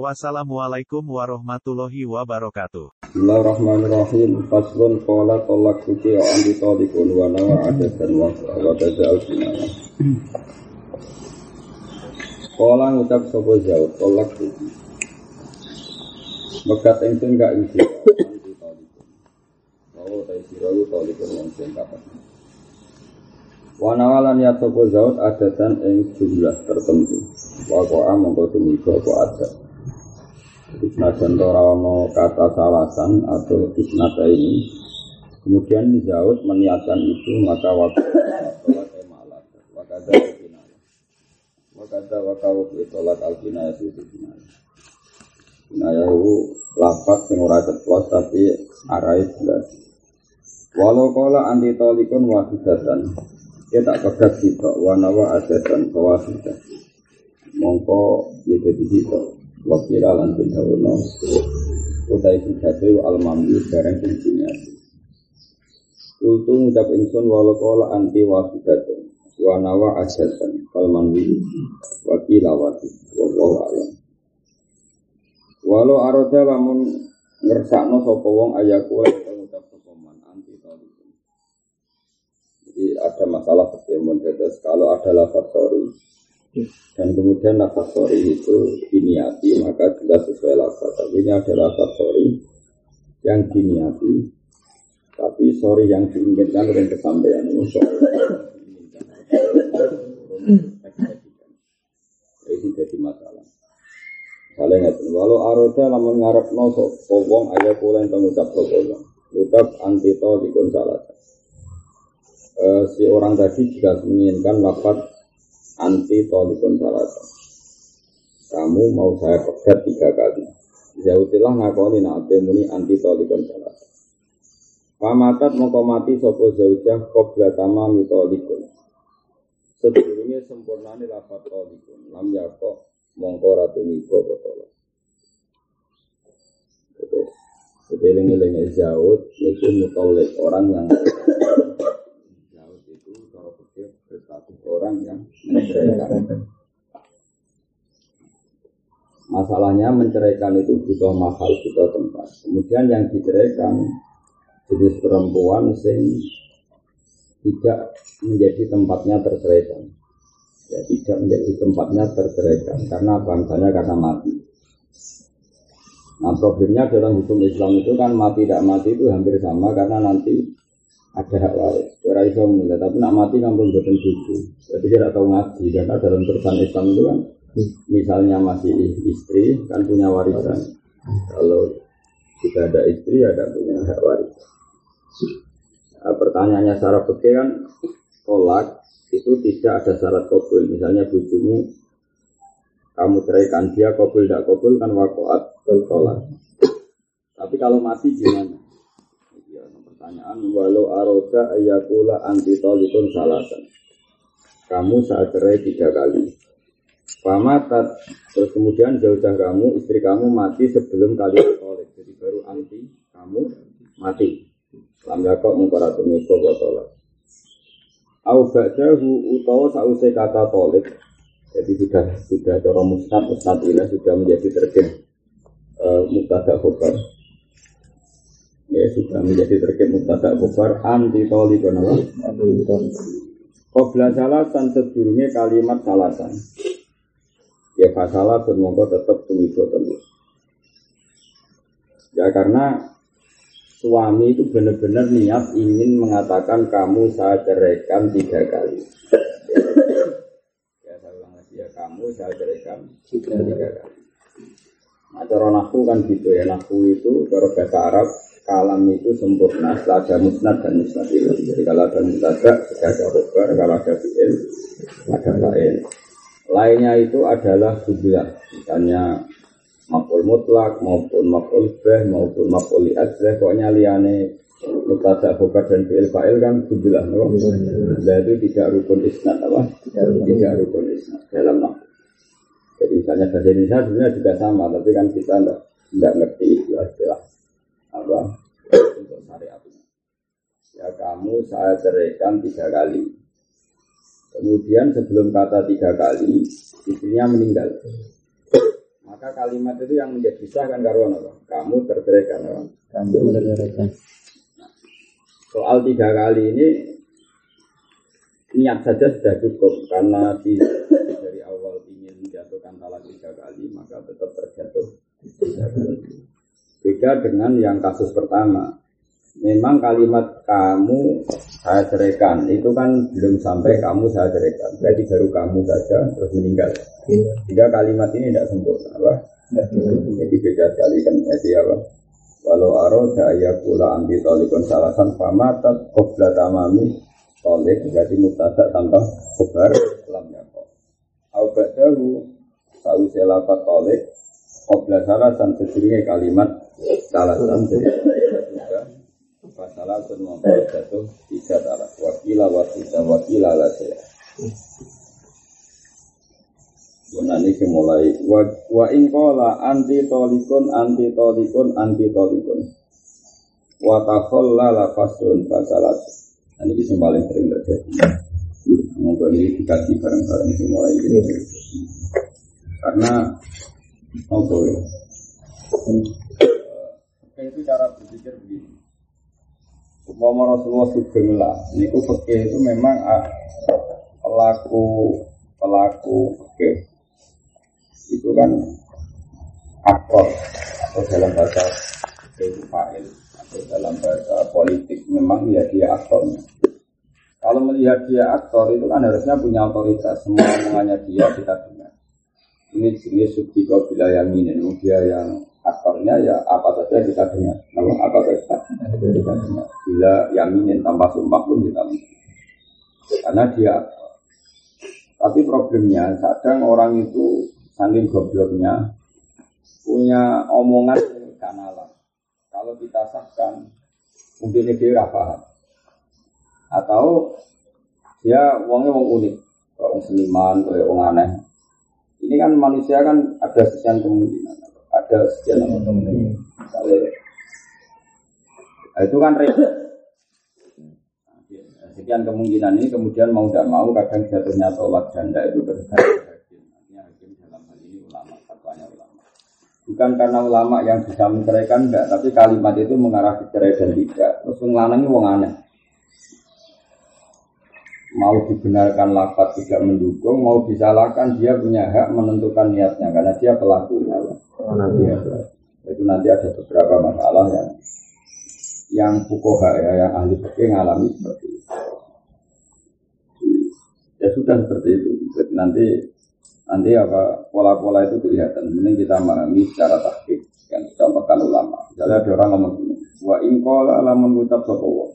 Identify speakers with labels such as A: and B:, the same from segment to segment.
A: Wassalamualaikum warahmatullahi wabarakatuh.
B: Bismillahirrahmanirrahim. Faslun qala tolak suci wa andi tolikun wa nawa dan wa wa al sinana. Qala ngucap sapa jauh tolak suci. Mekat ingsun gak isi andi tolikun. Wa ta isi rawu sing kapan. Wa nawalan ya sapa zaut adatan ing jumlah tertentu. Wa qa'a mongko tumiko apa adat. Senajan ono kata salasan atau isnata ini Kemudian Zaud meniatkan itu maka waktu emalat Wakada kinaya Wakada wakau sholat al kinaya itu kinaya Kinaya itu lapat sing ora ceplos tapi arai jelas. Walau kala anti tolikun wahidatan Dia tak pegat kita Wanawa asetan kawasidah Mongko ya jadi kita wakil lan bin hawono utai sujate al mamdu bareng diniati Kultu ngucap ingsun walau kola anti wasidatun wa nawa asyatan kal manwi wakil awati wallahu alam. Walau aroda lamun ngersakno sapa wong ayaku ngucap sapa anti Jadi ada masalah seperti kalau ada lafaz dan kemudian nafas sorry itu diniati maka jelas sesuai lafaz. Tapi ini adalah nafas sorry yang diniati. Tapi sorry yang diinginkan dengan kesampaian ini sorry. Ini jadi masalah. Kalau ingat, walau aroda lamun ngarep no sopong ayah yang mengucap sopong, ucap antito di salah. Uh, si orang tadi juga menginginkan lafaz anti tolikun salasa. Kamu mau saya pegat tiga kali. Zautilah ngakoni nabi muni anti tolikun salasa. Pamatat mau mati sopo zaujah kobra tama mitolikun. Sempurna ini lafat tolikun. Lam yako mongko ratu miko botolok. Jadi eling-eling Zaud itu mutolik orang yang orang yang menceraikan. Masalahnya menceraikan itu butuh mahal, butuh tempat. Kemudian yang diceraikan jenis perempuan sing tidak menjadi tempatnya terceraikan. Ya, tidak menjadi tempatnya terceraikan karena bangsanya karena mati. Nah problemnya dalam hukum Islam itu kan mati tidak mati itu hampir sama karena nanti ada hak waris. Ora iso mulai, tapi nak mati kampung boten bojo. Jadi tidak tahu ngaji karena dalam terusan Islam itu kan misalnya masih istri kan punya warisan. Kalau tidak ada istri ada punya hak waris. Nah, pertanyaannya secara fikih kan tolak itu tidak ada syarat kabul. Misalnya bujumu kamu ceraikan dia kabul tidak kabul kan wakoat tolak. Tapi kalau mati gimana? Pertanyaan walau aroda ayakula anti tolikun salasan. Kamu saat cerai tiga kali. Pamatat terus kemudian jauh kamu istri kamu mati sebelum kalian tolik. Jadi baru anti kamu mati. Lam yakok mengkoratu miko botolat. Au ba'dahu utawa sause kata tolik. Jadi sudah sudah cara musnad musnad ini sudah menjadi terjun uh, muktada ya sudah menjadi terkait mutada kufar anti toli kenapa? Qobla salasan sebelumnya kalimat salasan. Ya fasalah semoga tetap tumibo terus. Ya karena suami itu benar-benar niat ingin mengatakan kamu saya ceraikan tiga kali. Ya saya ulang lagi ya kamu saya ceraikan tiga, tiga kali. Nah cara naku kan gitu ya. Naku itu cara bahasa Arab kalam itu sempurna setelah ada musnad dan musnad itu. Jadi kalau ada musnad, sudah ada khobar, kalau ada fi'il, ada lain. Lainnya itu adalah hubiyah, misalnya maful mutlak maupun maful beh maupun maful li'adzeh, pokoknya liane Mubtada khobar dan fi'il fa'il kan no? Nah itu tidak rukun isnad apa? Tidak rukun isnad dalam nafsu. Jadi misalnya bahasa Indonesia sebenarnya juga sama, tapi kan kita enggak, enggak ngerti istilah apa untuk syariat ini. Ya kamu saya ceraikan tiga kali. Kemudian sebelum kata tiga kali, istrinya meninggal. Maka kalimat itu yang menjadi sah kan karuan apa? Kamu terceraikan apa? Kamu terceraikan. Soal tiga kali ini niat saja sudah cukup karena di, dari awal ingin menjatuhkan talak tiga kali maka tetap terjatuh tiga kali. Beda dengan yang kasus pertama. Memang kalimat kamu saya ceraikan itu kan belum sampai kamu saya ceraikan. Jadi baru kamu saja terus meninggal. Tiga kalimat ini tidak sempurna, apa? Jadi beda sekali kan. Jadi apa? Walau aroda pula anti tolikon salasan famatat qobla tamami tolik jadi mutadak tambah kobar lam yako. Au ba'dahu selapat tolik qobla salasan sesungguhnya kalimat salasan Fasalah sun membuat jatuh tiga talak wakila wakila wakila lah saya. Ini mulai wa, wa ingkola anti tolikun anti tolikun anti tolikun wa takholla la fasun. Nah ini yang paling sering terjadi. Monggo ini dikaji bareng-bareng ini mulai ini. Karena apa ya? itu cara berpikir begini. Umpama Rasulullah Sugeng lah, ini fakir itu memang ah, pelaku pelaku fakir itu kan aktor atau dalam bahasa itu fa'il atau dalam bahasa politik memang ya dia aktornya. Kalau melihat dia aktor itu kan harusnya punya otoritas semua omongannya dia kita dengar. Ini jenis subjiko bila yang ini, dia yang aktornya ya apa saja kita dengar. Kalau apa saja kita dengar. Bila yang ini tanpa sumpah pun kita dengar. Karena dia Tapi problemnya kadang orang itu saking gobloknya punya omongan kanalan. Kalau kita sahkan, mungkin dia paham. Atau dia uangnya uang unik, uang seniman, kayak uang aneh. Ini kan manusia kan ada sekian kemungkinan, ada sekian kemungkinan. Misalnya, nah, itu kan repot. Sekian kemungkinan ini kemudian mau tidak mau kadang jatuhnya tolak janda itu terjadi. Bukan karena ulama yang bisa menceraikan enggak, tapi kalimat itu mengarah ke cerai dan tidak. Terus ngelanangi wong aneh. Mau dibenarkan lapat tidak mendukung, mau disalahkan dia punya hak menentukan niatnya karena dia pelakunya. Oh, nanti ada. Itu nanti ada beberapa masalah yang yang fukoha ya, yang ahli fikih ngalami seperti itu. Ya sudah seperti itu. Jadi nanti Nanti apa pola-pola itu kelihatan. Mending kita memahami secara taktik yang disampaikan ulama. Misalnya ada orang ngomong gini, wa ingkola lah mengucap sokowo.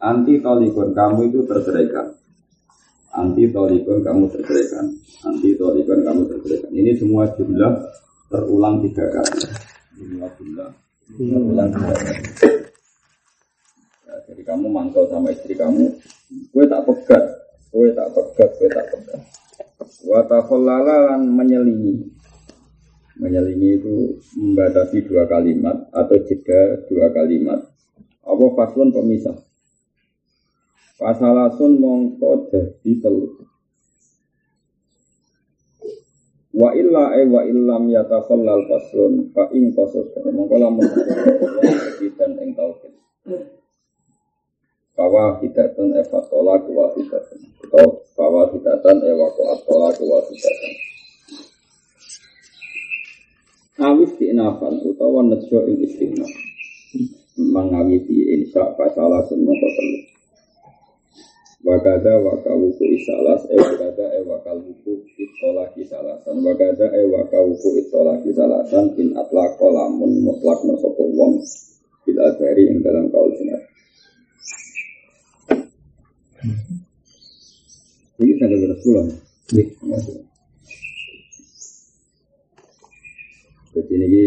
B: Anti tolikon kamu itu terceraikan. Anti tolikon kamu terceraikan. Anti tolikon kamu terceraikan. Ini semua jumlah terulang tiga kali. Semua jumlah terulang tiga kali. Ya, jadi kamu mantau sama istri kamu, gue tak pegat, gue tak pegat, gue tak pegat. Watakollalan menyelingi Menyelingi itu membatasi dua kalimat Atau jeda dua kalimat Apa faslun pemisah Pasalasun mongko jadi telu. Wa illa e wa illam yatakhallal faslun Fa ing kosos Mongko lamun Dan ing tauhid. Fawa hidatun eva tolak wa hidatun Atau fawa hidatan ewa koat tolak wa hidatun Awis inafan utawa nejo ing istighna Mengawiti insya fasalah semua telu Wakada wakawuku isalas e wakada e wakawuku itolaki salasan Wakada e wakawuku itolaki salasan Bin atlaqo lamun mutlak nosopo wong Bila dari ing dalam kaul sinar ini saya ada pulang. Jadi ini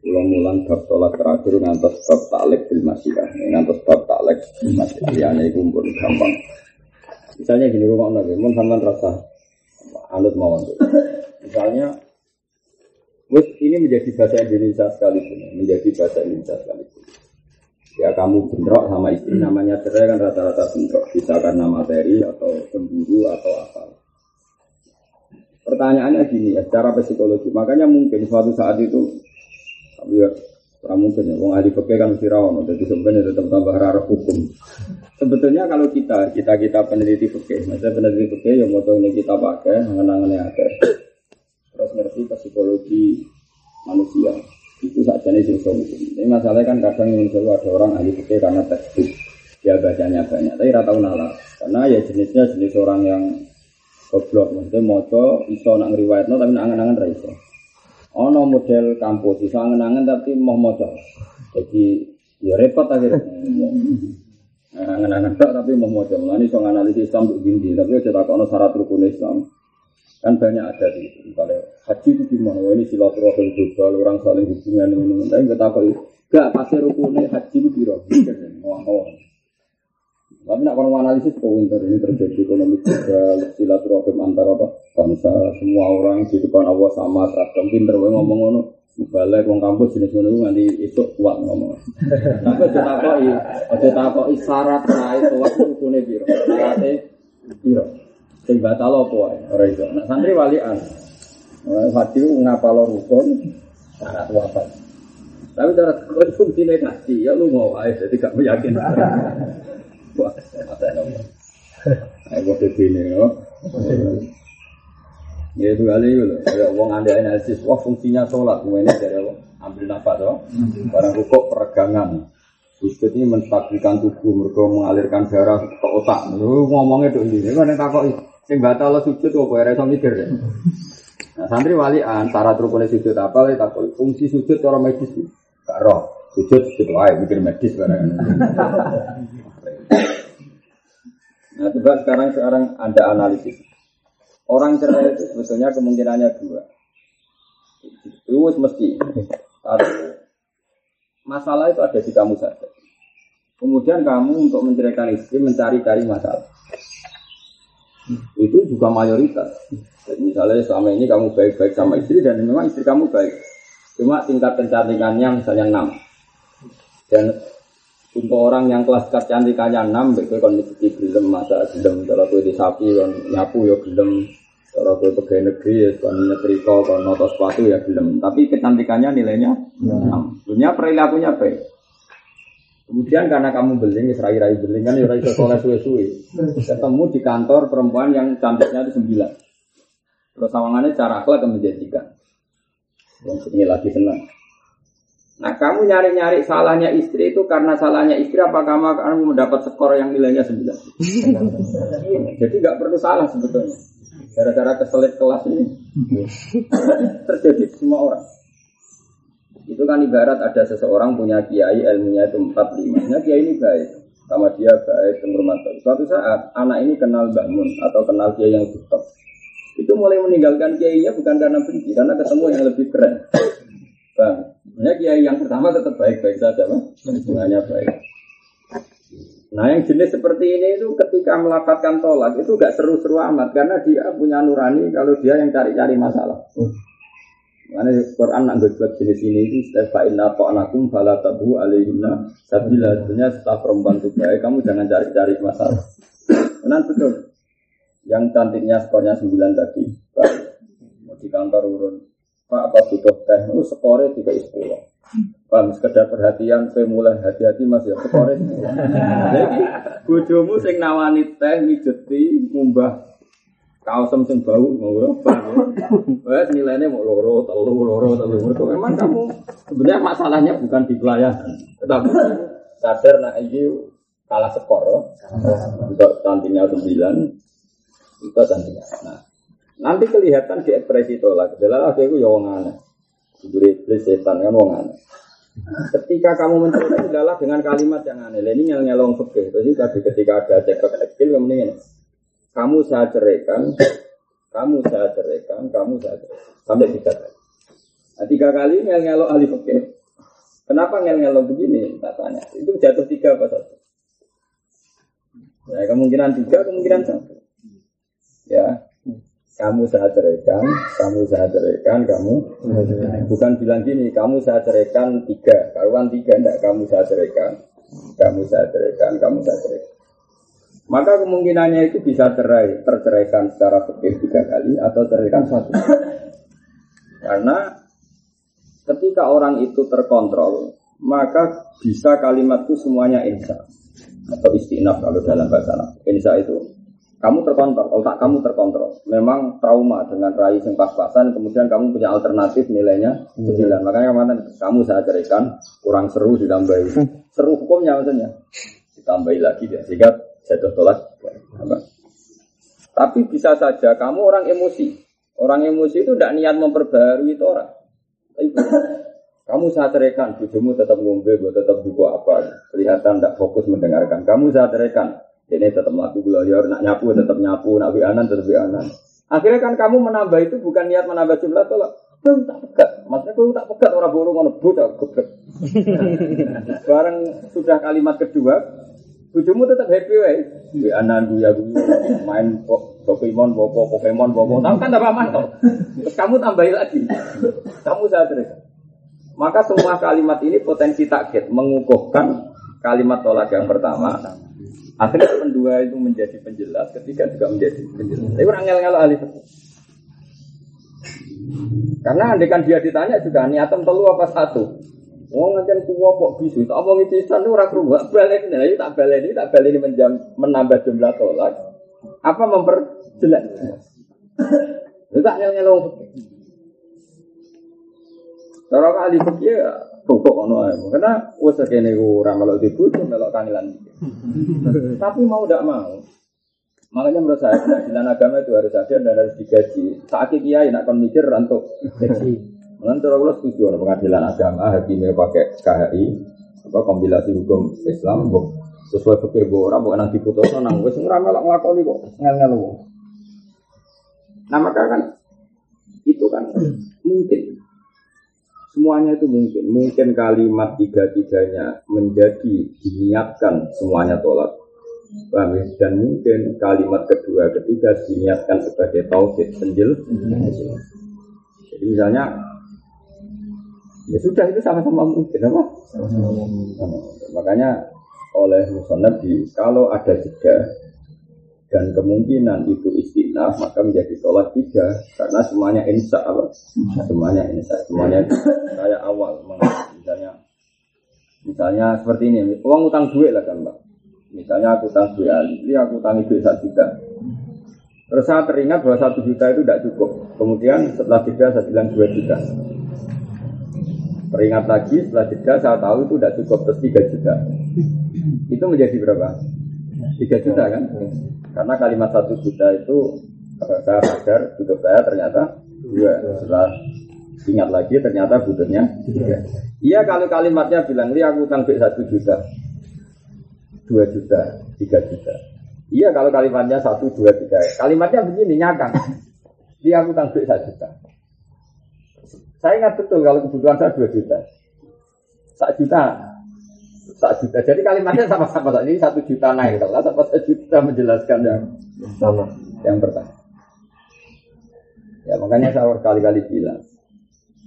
B: Pulau mulang bab tolak terakhir ngantos bab taklek bil masyirah. Ngantos bab taklek bil masyirah. Liane itu pun gampang. Misalnya gini rumah nabi, mau sampean rasa anut mawon. Misalnya, wis ini menjadi bahasa Indonesia sekalipun, menjadi bahasa Indonesia sekalipun. Ya kamu bentrok sama istri namanya cerai kan rata-rata bentrok, bisa karena materi atau cemburu atau apa. Pertanyaannya gini ya, secara psikologi, makanya mungkin suatu saat itu tapi ya Ora mungkin ya, ahli fikih kan mesti jadi sebenarnya tetap tambah rara hukum. Sebetulnya kalau kita, kita kita peneliti fikih, maksudnya peneliti fikih yang mau ini kita pakai, mengenangannya ada. Terus ngerti psikologi manusia, itu saja nih solusi. Ini masalahnya kan kadang yang ada orang ahli fikih karena tekstur, dia bacanya banyak, tapi rata nalar. Karena ya jenisnya jenis orang yang goblok, maksudnya moco, iso nak ngeriwayatno tapi nak angan-angan raiso. Ono model kampus bisa angen-angen tapi mau moco. Jadi ya repot akhirnya. Angen-angen tak tapi mau moco. Mulane iso analisis Islam untuk dindi, tapi aja tak ono syarat rukun Islam. Kan banyak ada di. Misalnya haji itu gimana? Wah, ini silaturahim global, orang saling hubungan ini. Tapi nggak tahu Gak pasti rukunnya haji itu biro. Ngawang-ngawang. Tapi nak kalau analisis kok winter ini terjadi ekonomi juga silaturahim antara apa bangsa semua orang di depan Allah sama seragam pinter gue ngomong ngono balik wong kampus jenis ngono nanti itu kuat ngomong. Tapi aja takoki, aja takoki syarat ra itu waktu rukune piro. Syaratnya piro. Sing batal apa wae ora iso. Nah santri walian. Hati ngapalo rukun syarat wafat. Tapi cara konsumsi negasi ya lu mau aja jadi gak meyakinkan. Aku begini, ya. Ya itu kali itu loh. Ya uang anda analisis, wah fungsinya sholat, ini dari apa? Ambil nafas, loh. Barang rukuk peregangan. Sujud ini menstabilkan tubuh, mereka mengalirkan darah ke otak. Lu ngomongnya tuh ini, kan yang takut sing batal sujud kok ya iso mikir ya. Nah, santri walian syarat rukunnya sujud apa lagi takut fungsi sujud cara medis gak roh sujud sujud wae mikir medis barang. Nah, coba sekarang sekarang Anda analisis. Orang cerai itu sebetulnya kemungkinannya dua. Itu mesti. Satu, masalah itu ada di kamu saja. Kemudian kamu untuk menceraikan istri mencari-cari masalah. Itu juga mayoritas. Jadi misalnya selama ini kamu baik-baik sama istri dan memang istri kamu baik. Cuma tingkat kecantikannya misalnya 6. Dan untuk orang yang kelas kecantikannya enam, begitu kon mesti gelem masa gelem kalau kue di sapi kon nyapu ya gelem, kalau kue pegawai negeri ya nyetrika kon noto sepatu ya gelem. Tapi kecantikannya nilainya enam. Dunia perilakunya baik. Kemudian karena kamu beling, serai-rai beling kan ya iso soleh suwe-suwe. Ketemu di kantor perempuan yang cantiknya itu sembilan. Terus sawangannya cara akhlak menjadikan. Yang ini lagi senang. Nah kamu nyari-nyari salahnya istri itu karena salahnya istri apa kamu akan mendapat skor yang nilainya 9 Jadi nggak perlu salah sebetulnya. Gara-gara keselit kelas ini Terjadi semua orang. Itu kan ibarat ada seseorang punya kiai ilmunya itu 45 Nah kiai ini baik Sama dia baik penghormat Suatu saat anak ini kenal bangun Atau kenal kiai yang top. Itu mulai meninggalkan kiainya bukan karena benci Karena ketemu yang lebih keren Sebenarnya kiai yang pertama tetap baik-baik saja. Hubungannya baik. Nah yang jenis seperti ini itu ketika melafatkan tolak itu gak seru-seru amat karena dia punya nurani kalau dia yang cari-cari masalah. Karena Quran nak buat jenis ini itu fa inna ta'nakum fala tabu alaihina sabila. Sebenarnya setelah perempuan itu baik, kamu jangan cari-cari masalah. Nanti betul. Yang cantiknya skornya 9 tadi. Mau di kantor urun, Pak apa butuh teh? Itu skore tiga sepuluh. Pak sekedar perhatian, saya mulai hati-hati mas ya skore. Jadi bojomu sing nawani teh mijeti mumbah kaosem sing bau ngono Wes nilainya mau loro, telu, loro, telu. Memang kamu sebenarnya masalahnya bukan di pelayanan, tetapi sadar nak ini kalah skor. Untuk cantiknya sembilan, itu cantiknya. Nah, Nanti kelihatan di ekspresi tolak. Adalah aku ya wong aneh. Iblis setan kan wong aneh. Ketika kamu mencoba adalah dengan kalimat yang aneh. Ini yang nyelong fikih. Jadi ketika ada cekak kecil yang mendingan. Kamu saya ceraikan, kamu saya ceraikan, kamu saya ceraikan. Sampai tiga kali. Nah, tiga kali ngel-ngelok ahli fikih. Kenapa ngel-ngelok begini? Tak tanya. Itu jatuh tiga apa satu? Ya, kemungkinan tiga, kemungkinan satu. Ya, kamu saya ceraikan, kamu saya ceraikan, kamu bukan bilang gini, kamu saya ceraikan tiga, karuan tiga, enggak kamu saya ceraikan, kamu saya ceraikan, kamu saya ceraikan. Maka kemungkinannya itu bisa cerai, terceraikan secara fikih tiga kali atau ceraikan satu. Karena ketika orang itu terkontrol, maka bisa kalimat itu semuanya insya atau istinaf kalau dalam bahasa Arab. Insya itu kamu terkontrol, otak kamu terkontrol. Memang trauma dengan rai yang pas-pasan, kemudian kamu punya alternatif nilainya sembilan. Makanya kemarin kamu saya ceritakan kurang seru ditambahi. Seru hukumnya maksudnya ditambahi lagi ya sehingga jatuh tolak. Tapi bisa saja kamu orang emosi. Orang emosi itu tidak niat memperbarui itu orang. Kamu saya ceritakan, bujumu tetap ngombe, tetap buku apa. Kelihatan tidak fokus mendengarkan. Kamu saya ceritakan, ini tetap melaku belajar, nak nyapu tetap nyapu, nak bianan tetap bianan. Akhirnya kan kamu menambah itu bukan niat menambah jumlah tolak. Kau tak pegat, maksudnya kau tak pegat orang burung orang budak geblek. Barang sudah kalimat kedua, bujumu tetap happy way. Bianan buya buya, main Pokemon, bobo, Pokemon, bobo. Tahu kan tambah mantap. Terus kamu tambahin lagi. Kamu saya terus. Maka semua kalimat ini potensi takut mengukuhkan kalimat tolak yang pertama Akhirnya kedua itu menjadi penjelas, ketiga juga menjadi penjelas. Tapi orang ngel-ngel ahli Karena andekan dia ditanya juga niatan telu apa satu. Wong ngajen kuwo kok bisu, tak omong pisan ora krungu, balik ini, tak balik ini, tak balik ini menambah jumlah tolak. Apa memperjelas? Itu tak ngel-ngel Cara ahli fikih Pokok ono ae. Karena wis kene ora melok dibutuh melok kangilan. Tapi mau tidak mau. Makanya menurut saya pengadilan agama itu harus ada dan harus digaji. Saat kiai nak kon mikir untuk gaji. Cara kula setuju ono pengadilan agama hakimnya pakai KHI apa kompilasi hukum Islam kok sesuai fikir gue orang bukan nanti putus nang wis ora melok nglakoni kok ngel-ngel Nah maka kan itu kan mungkin Semuanya itu mungkin. Mungkin kalimat tiga-tiganya menjadi diniatkan semuanya tolak. Paham ya? Dan mungkin kalimat kedua ketiga diniatkan sebagai tauhid penjel. Jadi misalnya ya sudah itu sama-sama mungkin apa? Sama-sama Makanya oleh musonab di kalau ada jeda dan kemungkinan itu istilah maka menjadi sholat tiga. Karena semuanya insya Allah semuanya insya. Semuanya saya awal misalnya misalnya seperti ini. Uang utang duit lah kan mbak. Misalnya aku utang duit ini aku utang duit satu juta. Terus saya teringat bahwa satu juta itu tidak cukup. Kemudian setelah tiga saya bilang dua juta. Teringat lagi setelah tiga saya tahu itu tidak cukup terus tiga juta. Itu menjadi berapa? Tiga juta kan karena kalimat satu juta itu saya sadar butuh saya ternyata dua. Setelah ingat lagi ternyata butuhnya tiga. Iya kalau kalimatnya bilang lihat aku utang satu juta, dua juta, tiga juta. Iya kalau kalimatnya satu, dua, tiga. Kalimatnya begini nyakang. Dia aku utang satu juta. Saya ingat betul kalau kebutuhan saya dua juta. Satu juta satu juta. Jadi kalimatnya sama-sama. Ini satu juta naik. Kalau sama satu juta menjelaskan yang sama. Yang pertama. Ya makanya saya berkali-kali bilang.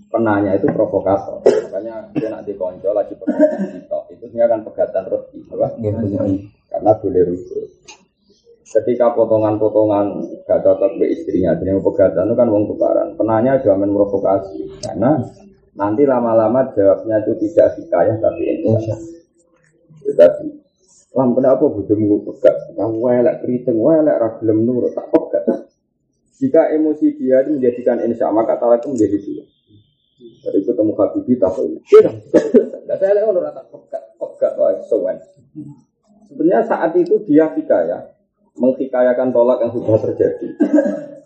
B: Penanya itu provokator. Makanya dia nak dikonco lagi pegatan itu. Itu sebenarnya kan pegatan roti. Apa? Karena boleh rujuk. Ketika potongan-potongan gak cocok ke istrinya, jadi pegatan itu kan uang tukaran. Penanya jangan provokasi. Karena nanti lama-lama jawabnya itu tidak hikayah tapi insya. Tetapi Lam kenapa bujumu pegat? Kamu welek keriting, welek ragilem nur, tak pegat. Jika emosi dia itu menjadikan insya, maka talak itu menjadi dua. Dari ketemu Habibi tak tahu. Tidak saya lihat orang tak pegat, pegat, wah, sowan. Sebenarnya saat itu dia hikayah, menghikayakan tolak yang sudah terjadi.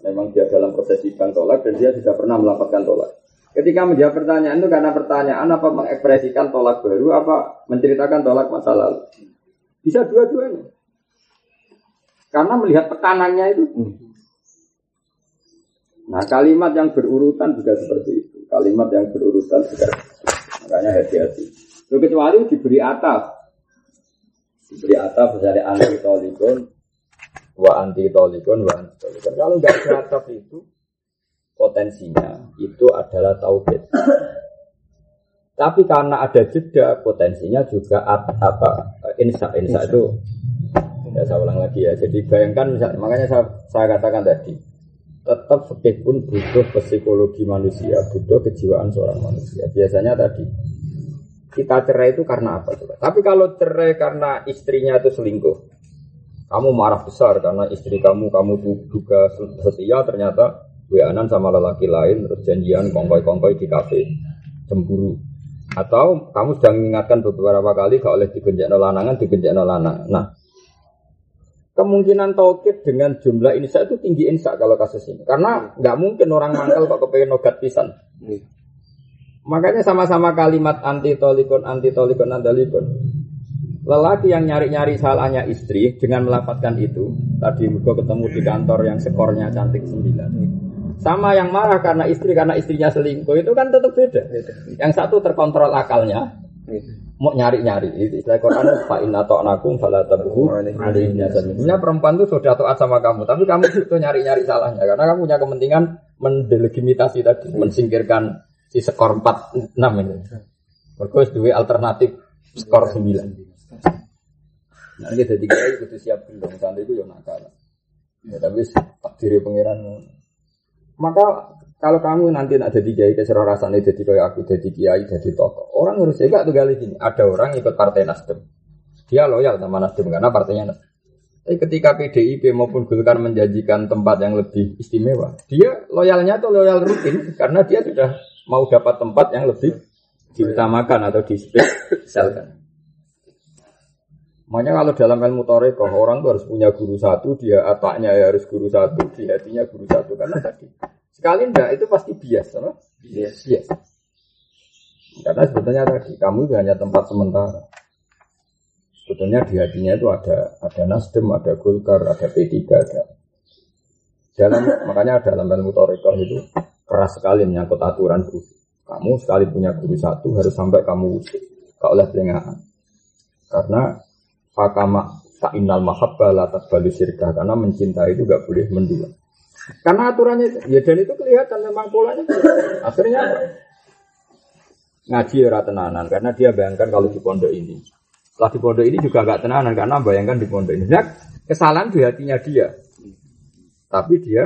B: Memang dia dalam proses sidang tolak dan dia sudah pernah melaporkan tolak. Ketika menjawab pertanyaan itu karena pertanyaan apa mengekspresikan tolak baru apa menceritakan tolak masa lalu. Bisa dua-duanya. Karena melihat tekanannya itu. Nah kalimat yang berurutan juga seperti itu. kalimat yang berurusan dengan makanya hati-hati. Kecuali diberi atap, diberi atap misalnya anti tolikon, wa anti tolikon, wa anti tolikon. Kalau nggak ada atap itu potensinya itu adalah tauhid. Tapi karena ada jeda potensinya juga apa insa insa itu ya saya ulang lagi ya. Jadi bayangkan makanya saya, saya katakan tadi tetap fikih pun butuh psikologi manusia, butuh kejiwaan seorang manusia. Biasanya tadi kita cerai itu karena apa coba? Tapi kalau cerai karena istrinya itu selingkuh, kamu marah besar karena istri kamu kamu juga setia ternyata weanan sama lelaki lain terus janjian kongkoi-kongkoi di kafe. Cemburu. Atau kamu sudah mengingatkan beberapa kali gak oleh digenjak lanangan digenjak lanangan nah kemungkinan tauhid dengan jumlah insa itu tinggi insa kalau kasus ini. Karena nggak mungkin orang mangkal kok kepengen nogat pisan. Makanya sama-sama kalimat anti tolikon anti tolikon andalikon lelaki yang nyari-nyari salahnya istri dengan melafatkan itu tadi gue ketemu di kantor yang skornya cantik sembilan sama yang marah karena istri karena istrinya selingkuh itu kan tetap beda. Yang satu terkontrol akalnya, mau nyari-nyari. Itu istilah Quran fa inna ta'nakum fala tabghu Sebenarnya perempuan itu sudah taat sama kamu, tapi kamu itu nyari-nyari salahnya karena kamu punya kepentingan mendelegitimasi tadi, mensingkirkan si skor 4 6 ini. Mergo dua alternatif skor 9. Nah, ini jadi itu siap belum, santai itu yang nakal. Ya, tapi takdir pangeran maka kalau kamu nanti nak jadi kiai keserah rasanya jadi kayak aku jadi kiai jadi tokoh. Orang harus juga tuh kali gini ada orang ikut partai nasdem. Dia loyal sama nasdem karena partainya nasdem. Tapi ketika PDIP maupun Golkar menjanjikan tempat yang lebih istimewa dia loyalnya tuh loyal rutin karena dia sudah mau dapat tempat yang lebih diutamakan atau dispesialkan Makanya kalau dalam ilmu toreko orang tuh harus punya guru satu, dia ataknya ya harus guru satu, di hatinya guru satu. Karena tadi sekali ndak itu pasti bias, apa? Bias. bias. Karena sebetulnya tadi kamu itu hanya tempat sementara. Sebetulnya di hatinya itu ada ada Nasdem, ada Golkar, ada P3, ada dalam makanya dalam ilmu toreko itu keras sekali menyangkut aturan guru. Kamu sekali punya guru satu harus sampai kamu usik, kau oleh. Karena Fakama innal mahabbah la takbalu syirkah karena mencintai itu gak boleh mendua. Karena aturannya ya dan itu kelihatan memang polanya. Akhirnya ngaji ya tenanan karena dia bayangkan kalau di pondok ini. Setelah di pondok ini juga gak tenanan karena bayangkan di pondok ini. Nah, kesalahan di hatinya dia. Tapi dia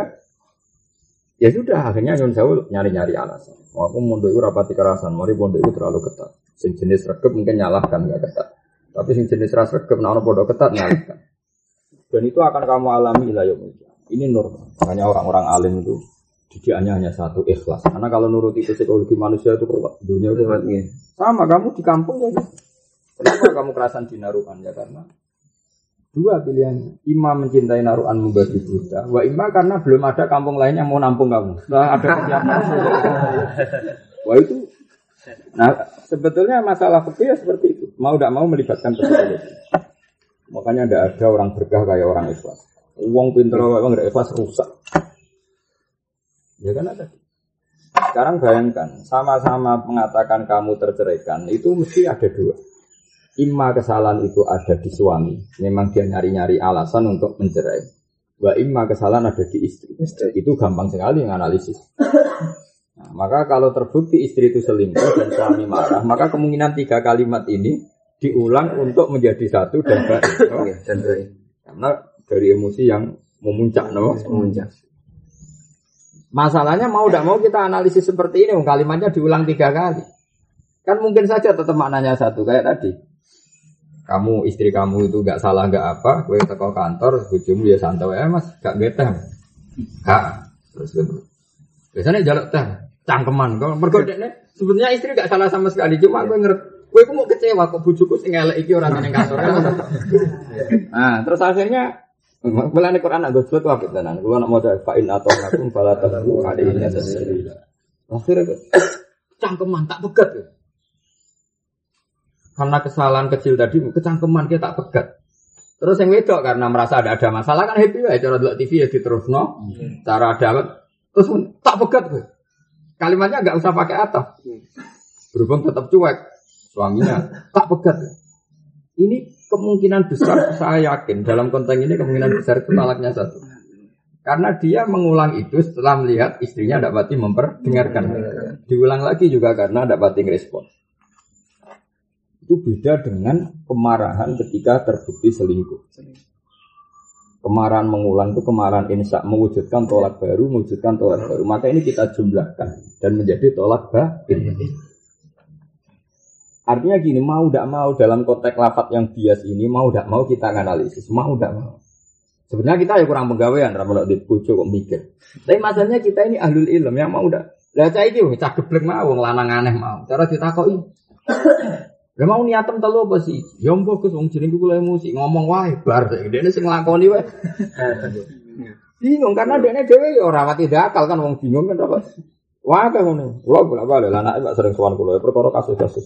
B: ya sudah akhirnya nyun jauh nyari-nyari alasan. Aku pondok itu rapati kerasan, mau pondok itu terlalu ketat. Sing jenis regep mungkin nyalahkan gak ketat. Tapi sing jenis ras regep nah ono bodoh ketat nyalakan. Dan itu akan kamu alami lah Ini nur. Makanya orang-orang alim itu didikannya hanya satu ikhlas. Karena kalau nurut itu psikologi manusia itu kuat. Dunia itu kuat. Sama kamu di kampung ya. Kenapa kamu kerasan di naruhan ya karena dua pilihan. Ima mencintai naruhan membagi buta. Wa ima karena belum ada kampung lain yang mau nampung kamu. Nah ada kesiapan. Wah itu Nah, sebetulnya masalah fikih seperti itu. Mau tidak mau melibatkan psikologi. Makanya tidak ada orang berkah kayak orang ikhlas. Uang pinter orang tidak ikhlas rusak. Ya kan ada. Sekarang bayangkan, sama-sama mengatakan kamu terceraikan, itu mesti ada dua. Imma kesalahan itu ada di suami, memang dia nyari-nyari alasan untuk mencerai. Wa imma kesalahan ada di istri. Itu gampang sekali menganalisis. Nah, maka kalau terbukti istri itu selingkuh dan suami marah, maka kemungkinan tiga kalimat ini diulang untuk menjadi satu dan baik. Karena dari emosi yang memuncak, no? Memuncak. Masalahnya mau tidak mau kita analisis seperti ini, kalimatnya diulang tiga kali. Kan mungkin saja tetap maknanya satu kayak tadi. Kamu istri kamu itu gak salah gak apa, gue teko kantor, bujumu ya santai ya mas, gak getah, gak. Terus gitu. Biasanya jaluk teh cangkeman. Kalau mergodeknya sebetulnya istri gak salah sama sekali. Cuma gue ngerti. Gue mau kecewa kok bujuku sing elek iki orang yang kantor. nah, terus akhirnya Belani Quran agak sulit wafit tenan. Gue nak mau fa'in atau nakum fala tahu ada ini ada Akhirnya cangkeman tak pegat. Ya. Karena kesalahan kecil tadi, kecangkeman kita tak pegat. Terus yang wedok karena merasa ada ada masalah kan happy ya cara dulu TV ya diterus no. Cara ada terus tak pegat gue. Kalimatnya nggak usah pakai atap. Berhubung tetap cuek, suaminya tak pegat. Ini kemungkinan besar saya yakin dalam konteks ini kemungkinan besar itu talaknya satu. Karena dia mengulang itu setelah melihat istrinya tidak pati memperdengarkan. Diulang lagi juga karena tidak pati respon. Itu beda dengan kemarahan ketika terbukti selingkuh. Kemarahan mengulang itu kemarahan insya mewujudkan tolak baru, mewujudkan tolak baru. Maka ini kita jumlahkan dan menjadi tolak batin. Artinya gini, mau tidak mau dalam konteks lafat yang bias ini, mau tidak mau kita analisis, mau tidak mau. Sebenarnya kita ya kurang penggawean, ramal di kok mikir. Tapi masalahnya kita ini ahlul ilm yang mau udah. Lah cah wong cah geblek mau wong lanang aneh mau. Cara ditakoki. Lah mau niatem telu apa sih? Ya mbok Gus wong jenengku kula emosi ngomong wae bar dene sing nglakoni wae. Bingung karena dene dhewe ya ora wati akal kan wong bingung kan apa. Wah kan ngono. Kula bolak-balik anake Pak sering sowan kula ya perkara kasus-kasus.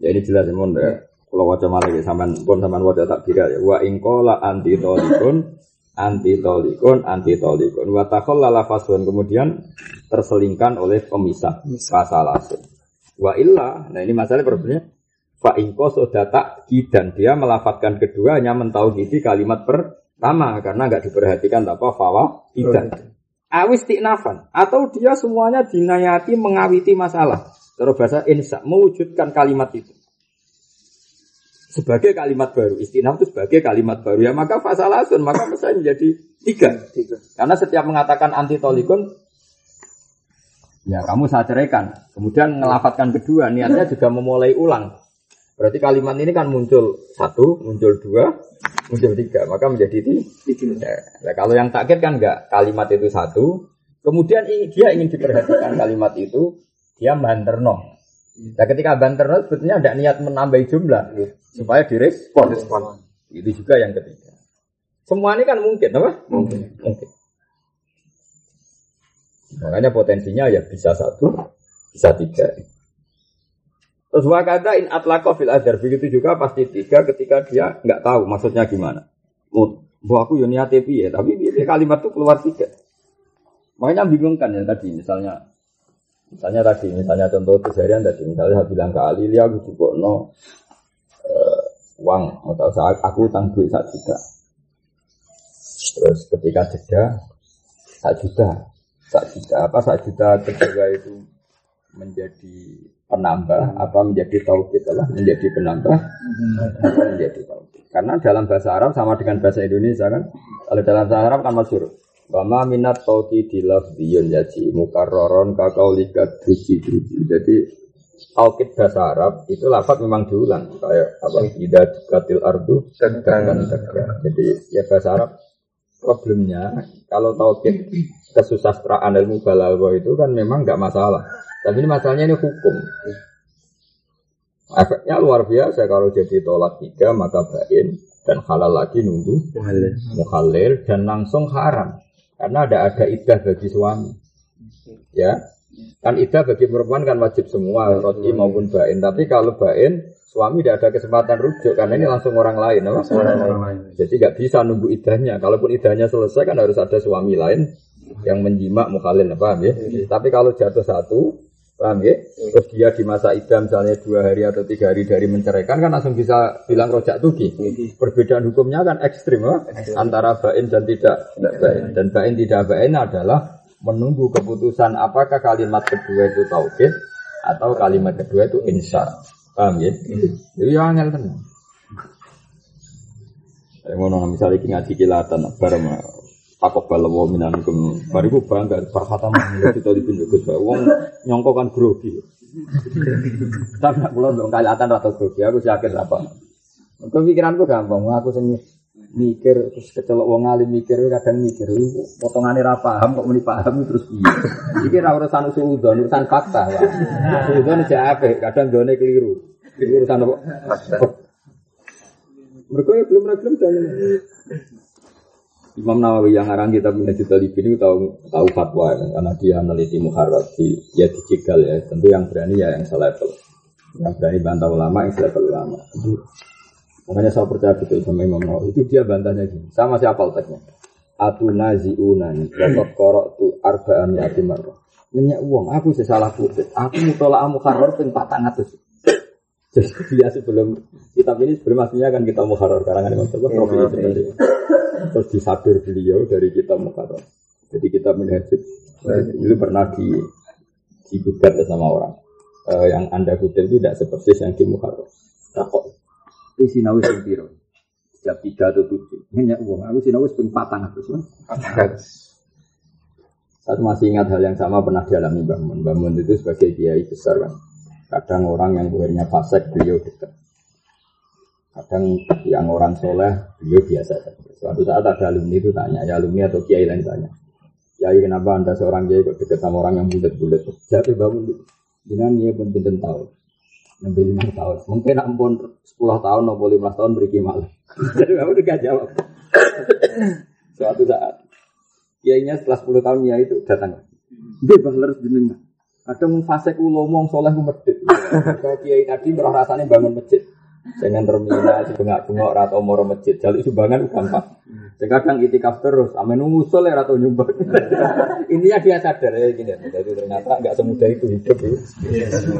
B: Ya ini jelas ya, ya. Kalau wajah malah ya sampean pun sampean wajah tak kira ya. Wa ingkola anti tolikun anti tolikun anti tolikun. Wa lala fasun kemudian terselingkan oleh pemisah pasalasin. Wa illa, nah ini masalah problemnya. Fa ingko sudah tak dan dia melafatkan keduanya mentauhidi kalimat pertama karena nggak diperhatikan apa fawa tidak. Awis tiknafan atau dia semuanya dinayati mengawiti masalah. Terus bahasa insa mewujudkan kalimat itu sebagai kalimat baru. Istinaf itu sebagai kalimat baru. Ya maka fasalasun, maka bisa menjadi tiga. tiga. Karena setiap mengatakan anti tolikun, ya kamu saya ceraikan. Kemudian ngelafatkan kedua, niatnya juga memulai ulang. Berarti kalimat ini kan muncul satu, muncul dua, muncul tiga. Maka menjadi tiga. Ya, kalau yang takut kan enggak, kalimat itu satu. Kemudian dia ingin diperhatikan kalimat itu, dia banterno. Nah ketika banter sebetulnya ada niat menambah jumlah supaya direspon. Itu juga yang ketiga. Semua ini kan mungkin, apa? Mungkin. Mungkin. Makanya potensinya ya bisa satu, bisa tiga. Terus wakada in atlaqo fil adar begitu juga pasti tiga ketika dia nggak tahu maksudnya gimana. Bu aku yo niat ya, tapi kalimat itu keluar tiga. Makanya bingung kan ya tadi misalnya Misalnya tadi, misalnya contoh kejadian tadi, misalnya saya bilang ke Ali, dia aku cukup no uh, uang atau saat aku utang duit satu juta. Terus ketika jeda satu juta, satu juta apa satu juta kedua itu menjadi penambah apa menjadi tauhid lah menjadi penambah apa menjadi tauhid. Karena dalam bahasa Arab sama dengan bahasa Indonesia kan kalau dalam bahasa Arab kan masyur Wama minat tauki dilaf diyon yaji mukarroron kakau likat druji druji. Jadi taukid bahasa Arab itu lafat memang diulang. Kayak apa? Ida katil ardu tegang Jadi ya bahasa Arab problemnya kalau taukid kesusastraan ilmu balaghah itu kan memang nggak masalah. Tapi ini masalahnya ini hukum. Efeknya luar biasa kalau jadi tolak tiga maka bain dan halal lagi nunggu muhalil dan langsung haram. Karena ada ada idah bagi suami. Ya. Kan idah bagi perempuan kan wajib semua, roti maupun bain. Tapi kalau bain, suami tidak ada kesempatan rujuk karena ini langsung orang lain, apa? Orang, orang lain. Jadi nggak bisa nunggu idahnya. Kalaupun idahnya selesai kan harus ada suami lain yang menjimak mukhalil, paham ya? Tapi kalau jatuh satu, Paham ya? Terus dia di masa idam misalnya dua hari atau tiga hari dari menceraikan kan langsung bisa bilang rojak tuki. Perbedaan hukumnya kan ekstrim ya? antara bain dan tidak bain. Dan bain tidak bain adalah menunggu keputusan apakah kalimat kedua itu tauhid atau kalimat kedua itu insya. Paham ya? Jadi yang angel tenang. Saya mau misalnya ngaji kilatan, bareng Takok bala wa minankum. Bariku bangga perkata mana kita dipindah Gus Wong nyongko kan grogi. Tapi nak kula ndong kalatan rata grogi, aku yakin apa. Kepikiranku gampang, aku sing mikir terus kecelok wong alim mikir kadang mikir potongane ra paham kok muni paham terus piye. Iki ra urusan usul urusan fakta. Usul aja apik, kadang gone keliru. Urusan apa? Mereka ya belum belum Imam Nawawi yang ngarang kita punya juta ini tahu tahu fatwa ya, karena dia meneliti muharrat di ya ya tentu yang berani ya yang selevel yang berani bantah ulama yang selevel ulama itu makanya saya percaya betul sama Imam Nawawi. Itu dia bantahnya gini. Sama siapa teksnya. Atu nazi unani dapat korok tu arbaan yati marroh Ngenyak uang, aku salah kutip. Aku mutolak mukharrar ping 400. Jadi dia sebelum kitab ini sebelum aslinya kan kita mukharrar karangan Imam Tabak itu. Terus disadur beliau dari kitab mukharrar. Jadi kita menhajut itu pernah di digugat sama orang. Uh, yang anda kutip itu tidak seperti yang di mukharrar. Nah kok ini sinau sing piro? Setiap tiga atau tujuh. Ngenyak uang, aku sinau ping 400. Saya masih ingat hal yang sama pernah dialami. Mbak Mun itu sebagai kiai besar kan. Kadang orang yang akhirnya fasek beliau dekat. Kadang yang orang soleh beliau biasa saja. Suatu saat ada alumni itu tanya, ya alumni atau kiai lain tanya. Kiai kenapa anda seorang kiai kok dekat sama orang yang bulat-bulat? Jadi Mbak Mun, jangan dia pun tahu. Nabi lima tahun, mungkin ampun sepuluh tahun, atau lima tahun beri malah. Jadi kamu juga jawab. Suatu saat kiainya setelah 10 tahun ya itu datang. Dia bahkan harus. Ada mau fase kulo ngomong soleh medit. Kalau kiai tadi merah rasanya bangun masjid. Dengan terminal, bengak bengok rata umur masjid. Jadi sumbangan gampang. Sekarang itikaf terus, amin ngusul ya atau nyumbang. Intinya dia sadar ya gini. Jadi ternyata nggak semudah itu hidup.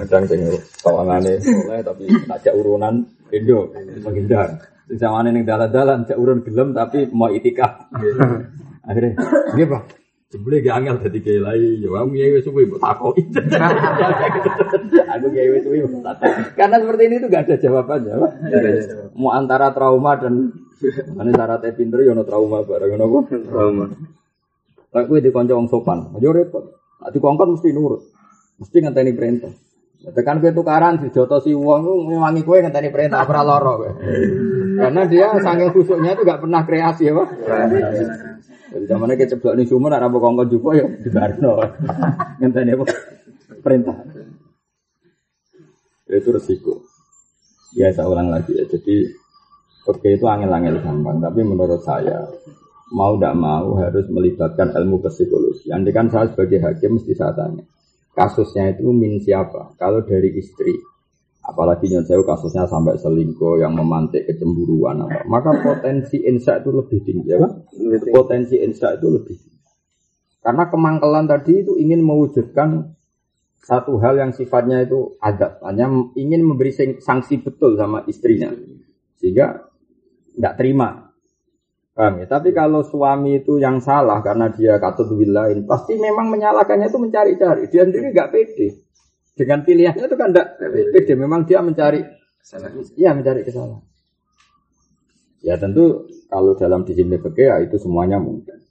B: Kadang tengok kawangannya soleh tapi tak urunan Indo menghindar. Sama nih dalan-dalan, cak urun gelem tapi mau itikaf. Akhirnya, dia pak, Jebule gak angel dadi kiai ya kamu kiai wis suwi mbok takoki. Aku kiai wis suwi Karena seperti ini itu gak ada jawabannya, Pak. Mau antara trauma dan mana syaratnya pinter ya ono trauma bareng ngono apa? Trauma. Lah kuwi dikonco wong sopan, yo repot. Nek dikongkon mesti nurut. Mesti ngenteni perintah. Tekan kowe tukaran dijotosi wong ku ngewangi kowe ngenteni perintah ora lara kowe. Karena dia saking khusuknya itu gak pernah kreasi ya, Pak. Jadi zamannya kita ceblok nih sumur, ada kongkong juga ya di Barno. Ngenteni apa? Perintah. Itu resiko. Ya saya ulang lagi ya. Jadi oke itu angin-angin gampang. Tapi menurut saya mau tidak mau harus melibatkan ilmu psikologi. Andai kan saya sebagai hakim mesti saya tanya. Kasusnya itu min siapa? Kalau dari istri, apalagi nyonsew kasusnya sampai selingkuh yang memantik kecemburuan. Apa maka potensi insya itu lebih tinggi ya. Kan potensi insya itu lebih tinggi. Karena kemangkelan tadi itu ingin mewujudkan satu hal yang sifatnya itu adab. Hanya ingin memberi sanksi betul sama istrinya. Sehingga tidak terima. Paham ya? Tapi kalau suami itu yang salah karena dia katut wilain, pasti memang menyalahkannya itu mencari-cari. Dia sendiri nggak pede. Dengan pilihannya itu kan tidak beda. Memang dia mencari kesalahan. Iya mencari kesalahan. Ya tentu kalau dalam disiplin fikih ya itu semuanya mungkin.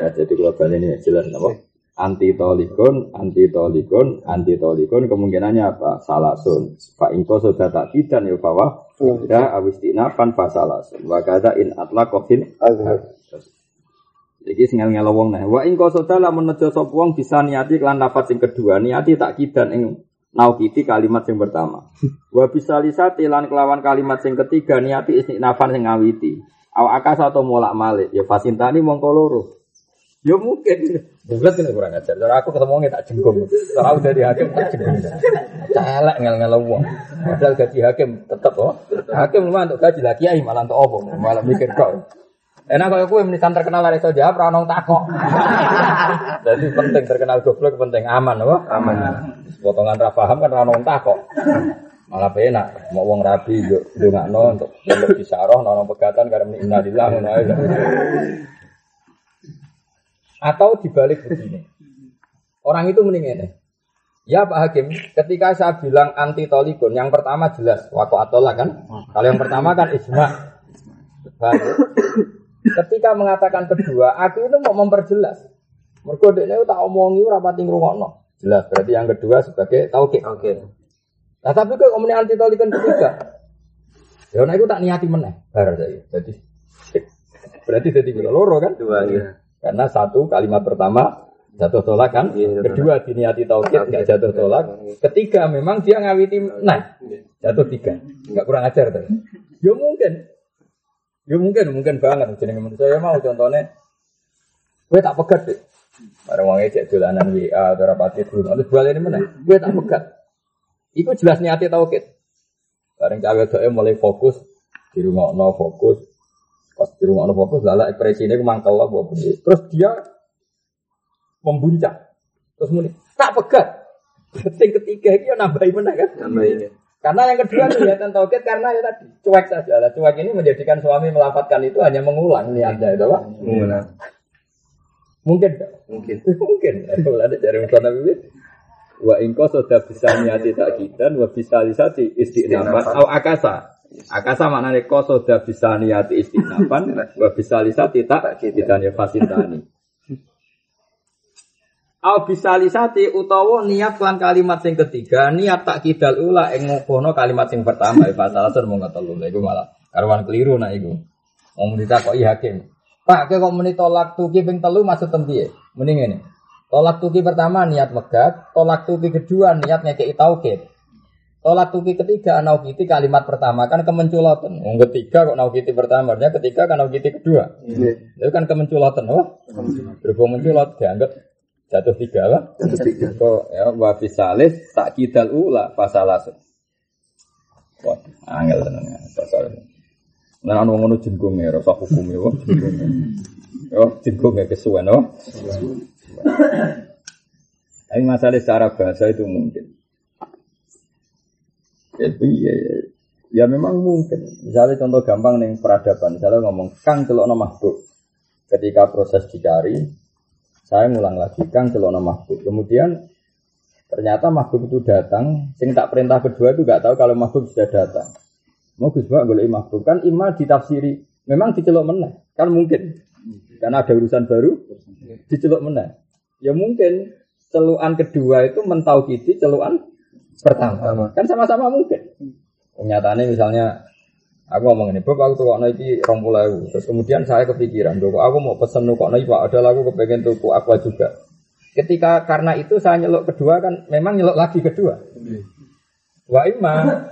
B: Ya jadi global ini jelas apa? Anti tolikon, anti tolikon, anti tolikon kemungkinannya apa? Salasun. Pak Inko sudah tak tidak ya bahwa ya awistina pan fasalasun. Wakada in atla kofin jadi singal ngel wong nah. Wa ing qasada lamun nejo sapa wong bisa niati kelan lafaz sing kedua, niati kidan ing naukiti kalimat sing pertama. Wa bisa lisati lan kelawan kalimat sing ketiga niati istinafan sing ngawiti. Aw akas atau molak malik ya fasintani mongko loro. Ya mungkin. Bulat ini kurang ajar. Cara aku ketemu tak jenggung. Cara dari hakim tak jenggung. Celek ngel ngel wong. Padahal gaji hakim tetap oh. Hakim lumah untuk gaji lagi kiai malah untuk apa? Malah mikir kau. Enak kalau kue menisan terkenal dari saja, pranong takok. Jadi penting terkenal goblok penting aman, apa? Aman. Potongan paham kan pranong takok. Malah penak, mau uang rabi yo nggak no untuk untuk disaroh nono pegatan karena innalillah ngono Atau dibalik begini. Orang itu mending ini. Ya Pak Hakim, ketika saya bilang anti tolikun, yang pertama jelas wako atola kan. Kalau yang pertama kan isma. Ketika mengatakan kedua, aku itu mau memperjelas. Mergo dekne tak omongi ora pati ngrungokno. Jelas berarti yang kedua sebagai tauhid. Oke. Okay. Nah tapi kok omongin anti tauhid ketiga. Ya nah itu tak niati meneh bar saya. Jadi berarti jadi kira loro kan? Dua ya. Karena satu kalimat pertama jatuh tolak kan, ya, kedua diniati tauhid nggak jatuh tolak, ketiga memang dia ngawiti nah jatuh tiga, nggak kurang ajar tuh. Ya mungkin Ya mungkin, mungkin banget. Jadi menurut saya mau contohnya, gue tak pegat deh. Barang wong cek dolanan WA atau rapati dulu. Terus balik ini mana? Gue tak pegat. Iku jelas niatnya tauhid. Bareng cawe doa mulai fokus di rumah no fokus. Pas di rumah no fokus, lala ekspresi ini mangkel lah Terus dia membuncah. Terus muni tak pegat. Yang ketiga itu ya nambahi mana kan?
C: Nambahi.
B: Karena yang kedua kelihatan tauhid karena ya tadi cuek saja. Lah cuek ini menjadikan suami melafatkan itu hanya mengulang niatnya itu Pak.
C: Mengulang.
B: Mungkin
C: Mungkin.
B: mungkin. Kalau ada cari musana bibit. Wa ingko sudah bisa niati tak dan wa bisa lisati istiqnaban au akasa. Akasa maknanya kau sudah bisa niati istiqnaban wa bisa lisati tak dan ya fasintani. Au bisa lisati utawa niat lan kalimat sing ketiga niat tak kidal ula ing ngono kalimat sing pertama ya fasalasun mung telu iku malah karuan keliru nak iku. Wong ditakoki hakim. Pak, kok muni tolak tuki ping telu maksud tem piye? Mending ngene. Tolak tuki pertama niat megat, tolak tuki kedua niat ngekeki tauhid. Tolak tuki ketiga naukiti kalimat pertama kan kemenculatan. Wong ketiga kok naukiti pertama, artinya ketiga kan naukiti kedua. Itu kan kemenculatan, oh. Berhubung menculot dianggap jatuh tiga lah.
C: Jatuh tiga.
B: Kok ya wa fisalis tak kidal ula fasalas. Wah, angel tenan ya, pasal. Nah, anu ngono jenggung ya, rasa hukum ya, jenggung. Yo, jenggung ya kesuwen, oh. Tapi masalah secara bahasa itu mungkin. Jadi ya, ya, ya memang mungkin. Misalnya contoh gampang nih peradaban. Misalnya ngomong kang celokno makhluk. Ketika proses dicari, saya ngulang lagi kang celokno makhluk. Kemudian ternyata makhluk itu datang. Sing tak perintah kedua itu gak tahu kalau makhluk sudah datang. Mau Gus Bak boleh makhluk kan ima ditafsiri. Memang dicelok meneh kan mungkin. Karena ada urusan baru dicelok meneh. Ya mungkin celuan kedua itu mentauhidi celuan pertama. Kan sama-sama mungkin. Nyatanya misalnya aku ngomong ini, Bob aku tukokno iki rong pulau Terus kemudian saya kepikiran, Dok, aku mau pesen nukokno iki Pak, ada aku kepengen tuku aqua juga. Ketika karena itu saya nyelok kedua kan memang nyelok lagi kedua. Wa ima,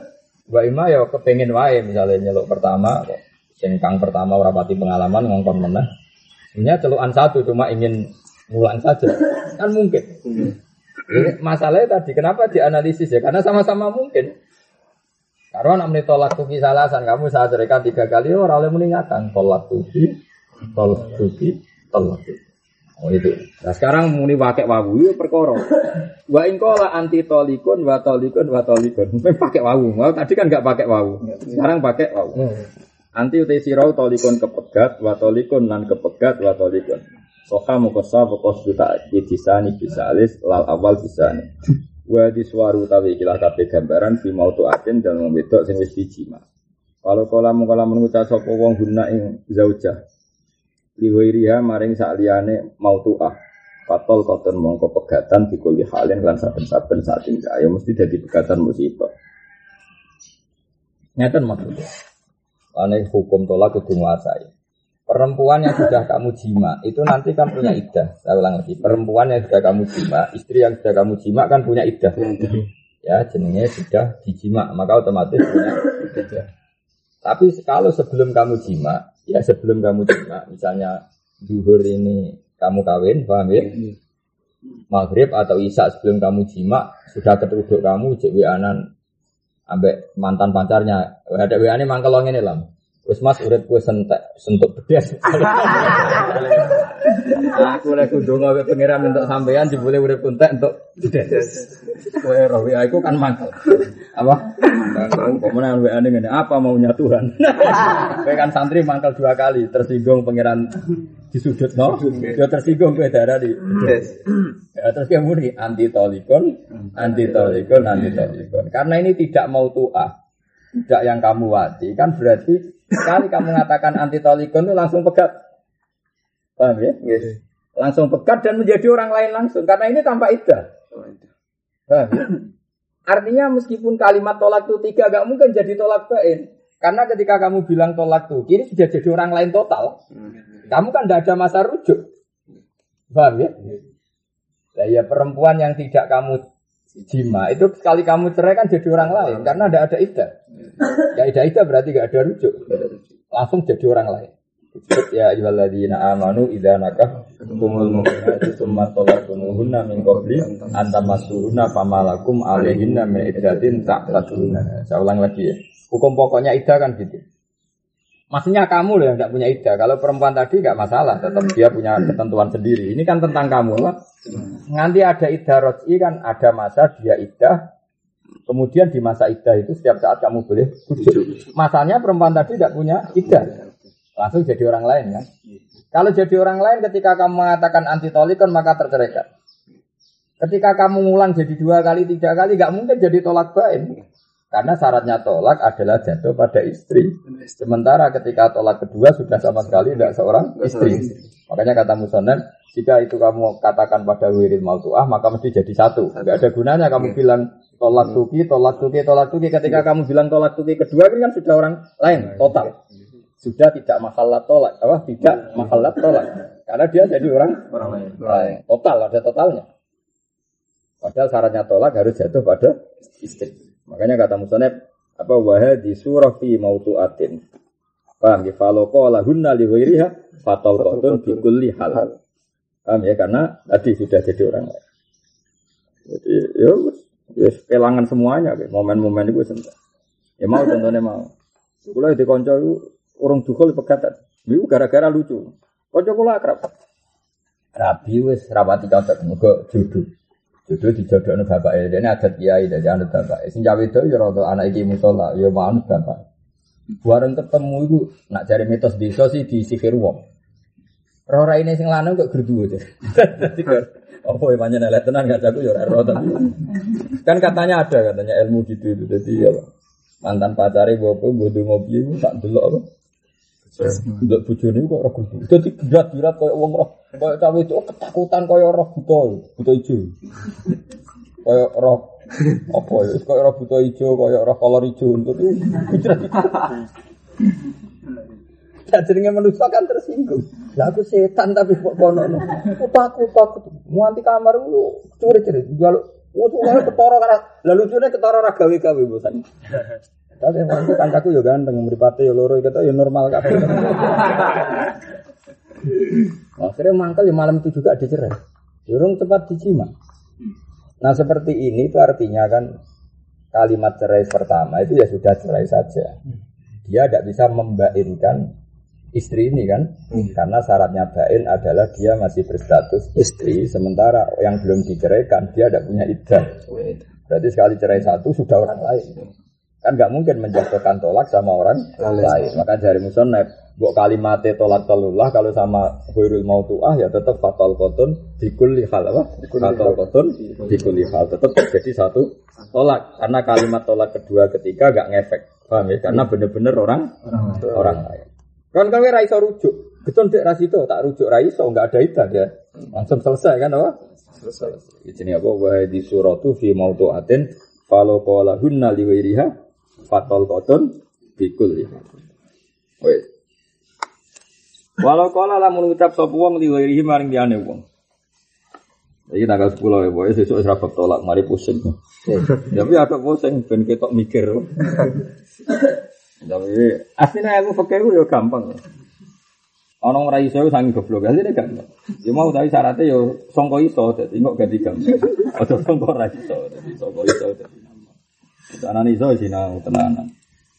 B: wa ima ya kepengen wae misalnya nyelok pertama kok sing kang pertama ora pati pengalaman ngongkon meneh. Sebenarnya celukan satu cuma ingin ngulang saja. Kan mungkin. Ini masalahnya tadi kenapa dianalisis ya? Karena sama-sama mungkin. Karena nak menit tolak tuki salasan kamu saya ceritakan tiga kali orang oleh meninggalkan tolak tuki, tolak tuki, tolak tuki. Oh itu. Nah sekarang muni pakai wawu itu perkara. Wa ingkola anti tolikun, wa tolikun, wa tolikun. Memang pakai wawu. Mau tadi kan nggak pakai wawu. Sekarang pakai wawu. Anti utai sirau tolikun kepegat, wa tolikun nan kepegat, wa tolikun. Soka mukosa pokos juta disani bisa alis lal awal bisa nih. Wa diswaru tawi ikilah kabeh gambaran fi mautu atin dan membedok sing wis dijima. Kalau kala mengkala mengucap sapa wong guna ing zaujah. Liwairiha maring sak liyane mautuah. Fatol koton mongko pegatan dikuli halin lan saben-saben saat tinggal. Ya mesti jadi pegatan musibah. Nyata maksudnya. Karena hukum tolak kudu nguasai. Perempuan yang sudah kamu jima itu nanti kan punya iddah. Saya ulang lagi. Perempuan yang sudah kamu jima, istri yang sudah kamu jima kan punya iddah. Ya jenenge sudah dijima, maka otomatis punya iddah. Tapi kalau sebelum kamu jima, ya sebelum kamu jima, misalnya duhur ini kamu kawin, paham ya? Maghrib atau isya sebelum kamu jima sudah ketuduk kamu cek anan ambek mantan pacarnya. Ada WA ini mangkelong ini lah. Wes mas urip kowe sentek sentuk bedes. aku lek kudu ngawe pangeran untuk sampean jebule urip entek untuk bedes. Kowe roh WA iku kan mangkel. Apa? Kok menawa WA ngene apa maunya Tuhan. Kowe kan santri mangkel dua kali tersinggung pangeran disudut no. Ya tersinggung kowe darah di bedes. Ya, terus kemudian anti tolikon, anti tolikon, anti tolikon. Karena ini tidak mau tuah, tidak yang kamu wati, kan berarti Sekali kamu mengatakan anti tolikon itu langsung pegat. Paham ya? Yes. Langsung pegat dan menjadi orang lain langsung. Karena ini tanpa idah. Paham ya? Artinya meskipun kalimat tolak itu tiga, gak mungkin jadi tolak bain. Karena ketika kamu bilang tolak tuh, kini sudah jadi orang lain total. Kamu kan tidak ada masa rujuk. Paham ya? Nah, ya perempuan yang tidak kamu jima itu sekali kamu cerai kan jadi orang lain karena tidak ada idah. Ya idah idah berarti gak ada rujuk. Langsung jadi orang lain. Ya ayyuhalladzina amanu idza nakah kumul mu'minati tsumma talaqtumuhunna min qabli an tamassuhunna famalakum alaihinna min iddatin ta'taduna. Saya ulang lagi ya. Hukum pokoknya idah kan gitu. Maksudnya kamu loh yang tidak punya ida. Kalau perempuan tadi nggak masalah, tetap dia punya ketentuan sendiri. Ini kan tentang kamu lah. Nanti ada ida roti kan ada masa dia ida. Kemudian di masa ida itu setiap saat kamu boleh bujuk. Masanya perempuan tadi tidak punya ida. Langsung jadi orang lain kan. Kalau jadi orang lain ketika kamu mengatakan anti tolikon maka terceraikan. Ketika kamu ngulang jadi dua kali, tiga kali, nggak mungkin jadi tolak bain. Karena syaratnya tolak adalah jatuh pada istri. Sementara ketika tolak kedua sudah sama sekali tidak seorang istri. Makanya kata Musonem, jika itu kamu katakan pada wirid mautuah, maka mesti jadi satu. Tidak ada gunanya kamu bilang tolak tuki, tolak tuki, tolak tuki. Ketika kamu bilang tolak tuki kedua, kan sudah orang lain, total. Sudah tidak masalah tolak, apa? Tidak masalah tolak. Karena dia jadi orang, orang lain. Total, ada totalnya. Padahal syaratnya tolak harus jatuh pada istri. Makanya kata Musoneb apa wahai di surah fi atin. Paham ya? Falo qala hunna li ghairiha fatal qatun bi kulli hal. Paham ya? Karena tadi sudah jadi orang lain. Jadi ya wis kelangan semuanya momen-momen itu sentuh. Ya mau contohnya mau. Kula di kanca urung dukul pegatan. Iku gara-gara lucu. Kanca kula akrab. Rabi wis rawati kanca muga jodoh. Jodoh dijodohno bapak ya. Ini adat kiai dari anut bapak. Sing cawe itu ya rada anak iki musola, ya manut bapak. Bareng ketemu itu nak cari mitos desa sih di sihir wong. Rora ini sing lanang kok gerdu aja. Apa ya panjang nilai tenan gak jago ya Kan katanya ada katanya ilmu gitu itu. Jadi ya mantan pacari bapak bodoh ngopi itu tak apa. Ndak bojone kok ora kudu. Dadi gerak-gerak koyo wong roh, koyo cawe itu ketakutan koyo roh buta, buta ijo. Koyo roh apa ya? Koyo roh buta ijo, koyo roh kolor ijo untuk itu. Ya jenenge manusia kan tersinggung. Lah aku setan tapi kok kono. Aku takut takut. Mau anti kamar lu curi-curi. Jaluk Oh, tuh ketara karena lalu lucunya ketara ra gawe-gawe bosan. Tapi yang itu kancaku ya ganteng, meripati ya loro kita ya normal kabeh. Akhirnya mangkel ya malam itu juga dicerai. Durung cepat dicima. Nah seperti ini itu artinya kan kalimat cerai pertama itu ya sudah cerai saja. Dia tidak bisa membainkan istri ini kan, hmm. karena syaratnya bain adalah dia masih berstatus istri, sementara yang belum diceraikan dia tidak punya iddah. Berarti sekali cerai satu sudah orang lain. Kan nggak mungkin menjatuhkan tolak sama orang lain. Maka dari musonab, buat kalimat tolak tolullah kalau sama huirul mautuah ya tetap fatal kotun dikuli hal apa? Fatal kotun dikuli hal tetap jadi satu tolak. Karena kalimat tolak kedua ketiga gak ngefek. Paham ya? Karena bener-bener orang orang, lain. Kan kami raiso rujuk. Betul dek rasito tak rujuk raiso nggak ada itu ya. Langsung selesai kan apa? Selesai. Ini apa? Wahai di suratu fi mautuatin Falo kola hunna liwiriha fatol koton bikul ya. Wes. Walau kala lamun ngucap sapa wong liwirihi maring liyane wong. Iki tanggal 10 ya, boy. Sesuk wis tolak, mari pusing. Tapi ada pusing ben ketok mikir. Tapi aslinya aku pakai ya gampang. Ana ora iso sangi goblok, asline gampang. Ya mau tapi syaratnya ya sangka iso, dadi kok ganti gampang. Aja sangka ora iso, dadi sangka iso dadi. Sana iso sinau tenanan.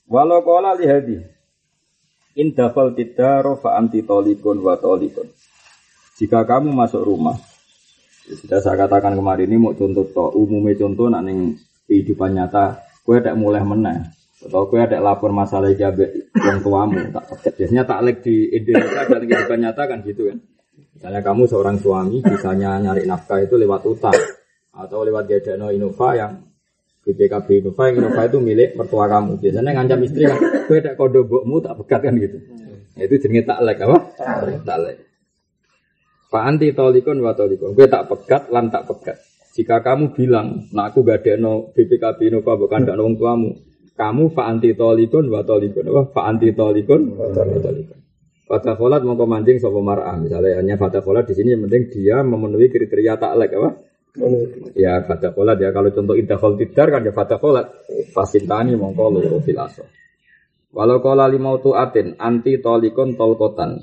B: Walau kola lihadi. Indafal tidaro fa anti tolikun wa tolikun. Jika kamu masuk rumah, ya sudah saya katakan kemarin ini mau contoh to, umumnya contoh nak ning kehidupan nyata, kue ada mulai menang. Atau kue ada lapor masalah jabe yang tuamu tak paket. Biasanya taklek di Indonesia dan kehidupan nyata kan gitu kan. Misalnya kamu seorang suami, bisanya nyari nafkah itu lewat utang atau lewat gadano Innova yang BPKB Innova, Innova itu milik mertua kamu. Biasanya ngancam istri kan, gue ada kode bokmu tak pegat kan gitu. Nah, itu jenis taklek apa? Taklek. Pak anti tolikon wa tolikon. Gue tak pegat, lan tak pegat. Jika kamu bilang, nah aku gak ada no BPKB Innova bukan ada orang tuamu. Kamu pak anti tolikon wa tolikon. Apa? Pak anti tolikon wa tolikon. Fata kholat mau mancing sopo marah. Misalnya hanya fata kholat di sini yang penting dia memenuhi kriteria taklek apa? Ya fata kolat ya. Kalau contoh indah tidar kan ya fata kolat fasintani mongko loro filaso. Walau kola lima atin anti tolikon tolkotan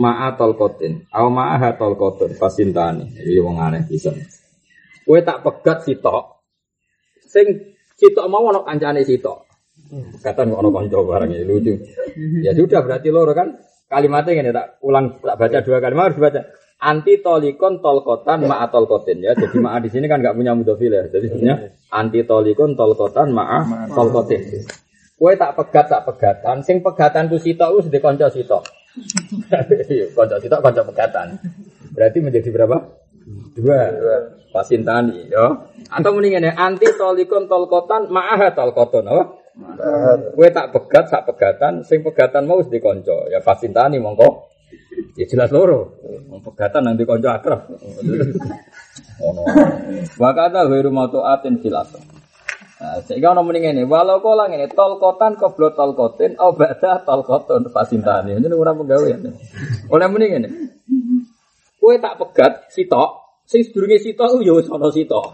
B: ma'a tolkotin ma'a tolkotun fasintani. Ini wong aneh bisa. Kue tak pegat sitok. Sing sitok mau ono kancane sitok. Kata ono konco barang ini lucu. Ya sudah berarti loro kan? Kalimatnya ini tak ulang tak baca dua kalimat harus dibaca anti tolikon tolkotan ma tolkotin. Ya jadi ma di sini kan nggak punya mudofil ya. Jadi sebenarnya anti tolikon tolkotan ma tolkotin. Kue tak pegat tak pegatan. Sing pegatan tuh sito us di konco sito konco sito konco pegatan. Berarti menjadi berapa? Dua. Pasintani ya atau mendingan ya anti tolikon tolkotan ma'ah tolkoton apa? Kue tak pegat, tak pegatan, sing pegatan mau di konco. Ya pasintani mongko. Ya jelas loro. Wong pegatan nanti konco akrab. Ono. Wa kata ghairu mautuatin filas. Nah, sehingga ono mending ini, walau kau lang ini tol kotan koblot tol kotin, oh baca tol koton pasintani. Ini orang pegawai. Oleh mending ini, kue tak pegat, sitok, Sing sedurunge sito ku yo sono sito.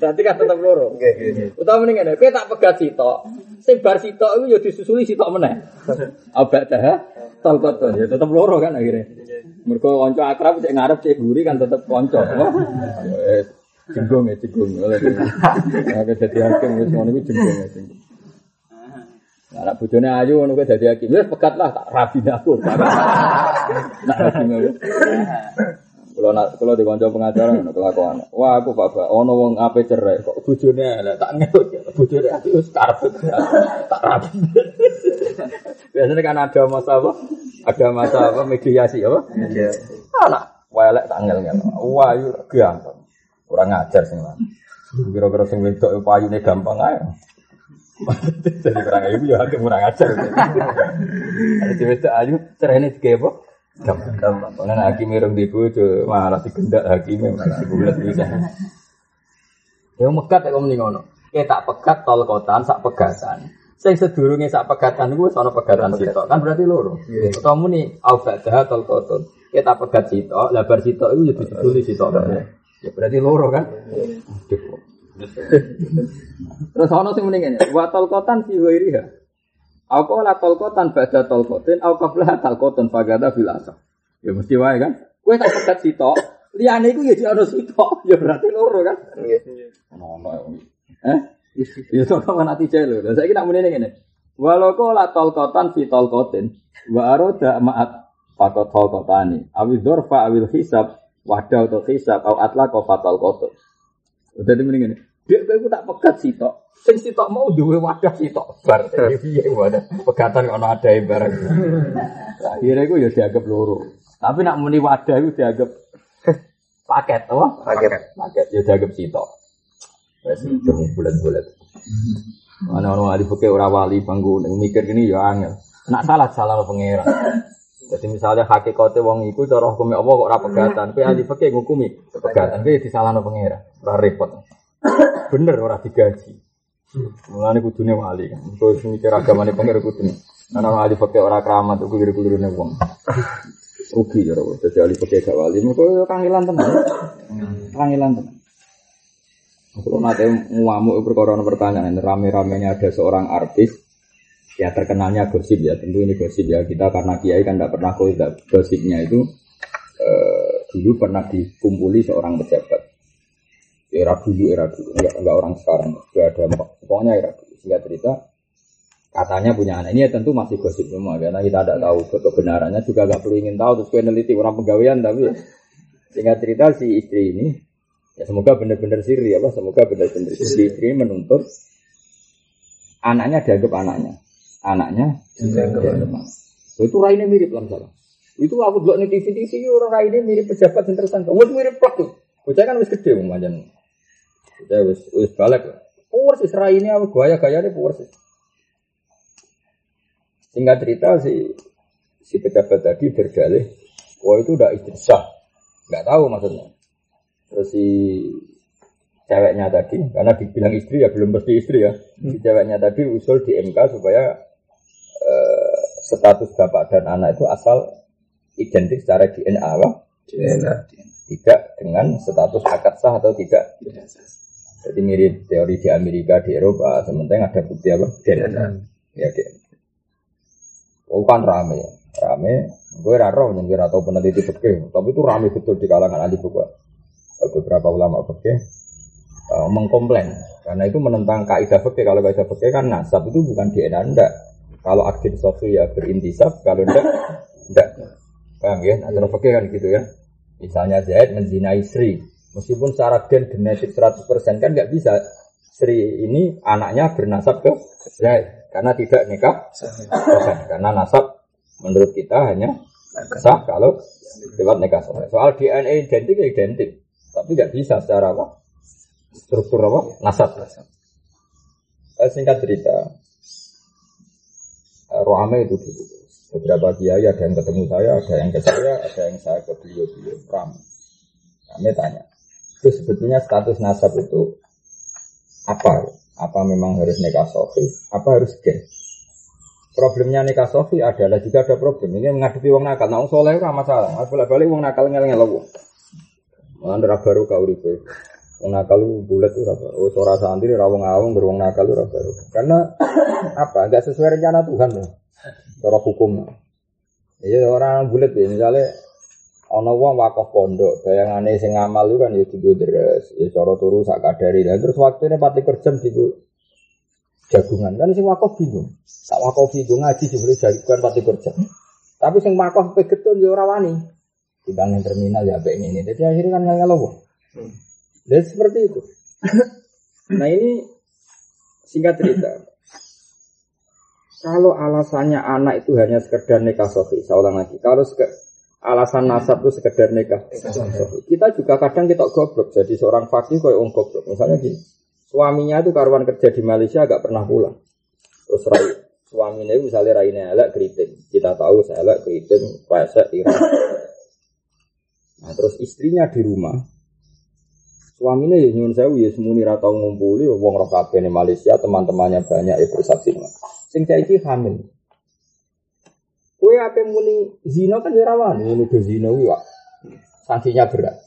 B: Berarti kan tetep loro. Nggih, nggih. Utawa mending ngene, kowe tak pegat sito. Sing bar sito ku yo disusuli sito meneh. Abak dah talqaton ya tetep loro kan akhirnya. Mergo kanca akrab cek ngarep cek guri kan tetep kanca. Eh, jenggung ya jenggung. Oke dadi hakim wis ngono iku jenggung ya jenggung. Anak bojone ayu ngono kuwi dadi hakim. Wis pegat lah tak rabi aku. Nak hakim. Kalau nak kalau di kanca pengacara ngono kelakuan. Wah aku bapak ono wong ape cerai kok bojone elek tak ngelut bojone aku wis karep tak rapi. Biasanya kan ada masa apa? Ada masa apa mediasi apa? Iya. Anak elek tak ngel ngel. Wah yo gampang. Kurang ngajar sing lan. Kira-kira sing wedok payune gampang ae. Jadi kurang ibu ya kurang ajar. Ada cewek ayu cerai tiga apa? Gampang. Karena hakim irung di bojo malah digendak hakim malah dibulat bisa. Ya mekat kok mending ngono. Kita tak pegat tol kotaan sak pegatan. Sing sedurunge sak pegatan iku wis ana pegatan sitok. Kan berarti loro. Utawa muni au ba'da tol koton. Kita pegat sitok, lah bar sitok iku ya diduli sitok. Ya berarti loro kan? Terus ana sing muni ngene, wa tol kotan fi ghairiha. Aku lah tolkotan baca tolkotin, aku kablah tolkotan fagada bil asal. Ya mesti wae kan. Kue tak pegat sitok, liane iku ya ono sitok, ya berarti loro kan. Iya. Ono Eh? Ya sok kan ati cek lho. Saiki nak muni ngene. Walau kau lah tolkotan fi tolkotin, wa aroda ma'at fakot tolkotani. Awi dorfa awil hisab, wadah atau hisab, au atla kau fatal kotor. Udah di Dia kau tak pegat sitok, Sing sitok mau duwe wadah sitok bar. Piye wadah pegatan ono ada barang. Akhirnya iku ya dianggap loro. Tapi nak muni wadah iku dianggap paket apa? Paket. Paket ya dianggap sitok. Wes itu bulat-bulat. Mana orang ahli fikih ora wali bangku mikir gini ya angel. Nak salah salah pangeran. Jadi misalnya hakikatnya wong iku cara hukum Allah kok ora pegatan, tapi ahli fikih ngukumi pegatan, tapi disalahno pangeran. Ora repot. Bener ora digaji. Mulane kudune wali kan. Terus mikir agamane pengen kudune. Ana wali pakai ora keramat kok keliru-kelirune wong. Rugi ya ora. Dadi ahli pakai gak wali, mergo kangelan tenan. Kangelan tenan. Kalau nanti ngamuk perkara pertanyaan, rame-ramenya ada seorang artis, ya terkenalnya gosip ya, tentu ini gosip ya. Kita karena kiai kan tidak pernah gosipnya itu eh, dulu pernah dikumpuli seorang pejabat era dulu era dulu. Enggak, enggak orang sekarang. Sudah ada pokoknya era dulu. Sehingga cerita katanya punya anak. Ini ya tentu masih gosip semua. Karena kita tidak tahu kebenarannya. Juga nggak perlu ingin tahu. Terus peneliti orang pegawaian tapi sehingga cerita si istri ini ya semoga benar-benar siri ya pak semoga benar-benar si istri ini menuntut anaknya dianggap anaknya. Anaknya dianggap itu raine mirip lah salah itu aku buat nih TV TV orang raine mirip pejabat yang tersangka. Mirip pak Bocah kan wis gede saya wis wis balik. sih serai ini apa gaya gaya ini sih. Singkat cerita si si pejabat tadi berdalih, wah itu udah istri sah, nggak tahu maksudnya. Terus si ceweknya tadi, karena dibilang istri ya belum pasti istri ya, si ceweknya tadi usul di MK supaya uh, status bapak dan anak itu asal identik secara DNA? DNA. Tidak dengan status akad sah atau tidak. Jadi mirip teori di Amerika, di Eropa, sementara ada bukti apa? DNA. Ya, DNA. Oh kan rame, rame. Gue raro yang kira tahu peneliti fikih, tapi itu rame betul di kalangan ahli buku. Beberapa ulama fikih uh, mengkomplain Karena itu menentang kaidah fikih. Kalau kaidah fikih kan nasab itu bukan DNA ndak. Kalau aktif sofi ya berintisab, kalau ndak ndak. Paham ya? Nah, kalau fikih kan gitu ya. Misalnya Zaid menzinai Sri, meskipun secara gen genetik 100% kan nggak bisa Sri ini anaknya bernasab ke Zaid karena tidak nikah karena nasab menurut kita hanya sah kalau lewat nikah Soal DNA identik ya identik, tapi nggak bisa secara apa? struktur apa? Nasab. Eh, singkat cerita, eh, Roame itu dulu. Beberapa kiai ada yang ketemu saya, ada yang ke saya, ada yang saya ke beliau-beliau. Ram. Kami tanya, itu sebetulnya status nasab itu apa? Apa memang harus nikah sofi? Apa harus gen? Problemnya nikah sofi adalah juga ada problem. Ini menghadapi wong nakal. Nah, soleh itu masalah. Balik-balik wong nakal ngel-ngel. Malah baru kau ribu. Wong nakal itu bulat itu apa? Oh, suara santri rawong awong beruang nakal itu apa? Karena apa? Enggak sesuai rencana Tuhan loh. Cara hukum. Iya orang bulat ya misalnya ana wong wakaf pondok, bayangane sing ngamal itu kan ya digo deres, ya cara turu sak kadari. Dan terus waktunya pati kerja digo jagungan. Kan sing wakaf bingung. Tak wakaf bingung ngaji dibeli jagungan pati kerja. Tapi sing wakaf pegetun ya ora wani. Timbang terminal ya baik ini. Jadi akhirnya kan ngelowo. Hmm. Dan seperti itu. nah ini singkat cerita. Kalau alasannya anak itu hanya sekedar nikah sofi, saya ulang lagi. Kalau alasan nasab itu sekedar nikah. Kita juga kadang kita goblok. Jadi seorang fakir kayak orang goblok. Misalnya gini, suaminya itu karuan kerja di Malaysia agak pernah pulang. Terus rai, suaminya itu misalnya raine elek keriting. Kita tahu saya elek keriting, pesek, irang. Nah terus istrinya di rumah, Suaminya ya nyun sewu ya semuni ratau ngumpuli wong roh ning Malaysia teman-temannya banyak ya bersaksi. Sing saiki hamil. Kue apa muni zina kan ya rawan, nuduh zina kuwi sanksinya berat.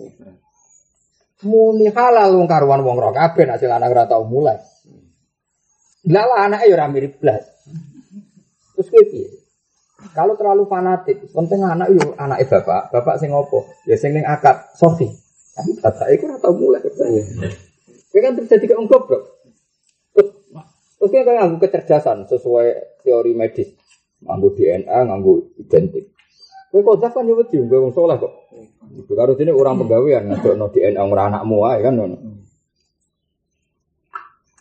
B: Muni halal wong karuan wong roh kabeh nek sing lanang ora tau mulai. Lah anake ya ora mirip blas. Terus kowe piye? Kalau terlalu fanatik, penting anak yo anake bapak, bapak sing opo? Ya sing ning akad Sofi. Tapi bapak itu atau mulai katanya. Ini kan terjadi ke goblok. Terus, terus kan nganggu kecerdasan sesuai teori medis. Nganggu DNA, nganggu identik. Kowe kok kan yo wedi kowe wong saleh kok. Iku karo dene orang pegawaian ngadokno DNA ora anakmu ae kan.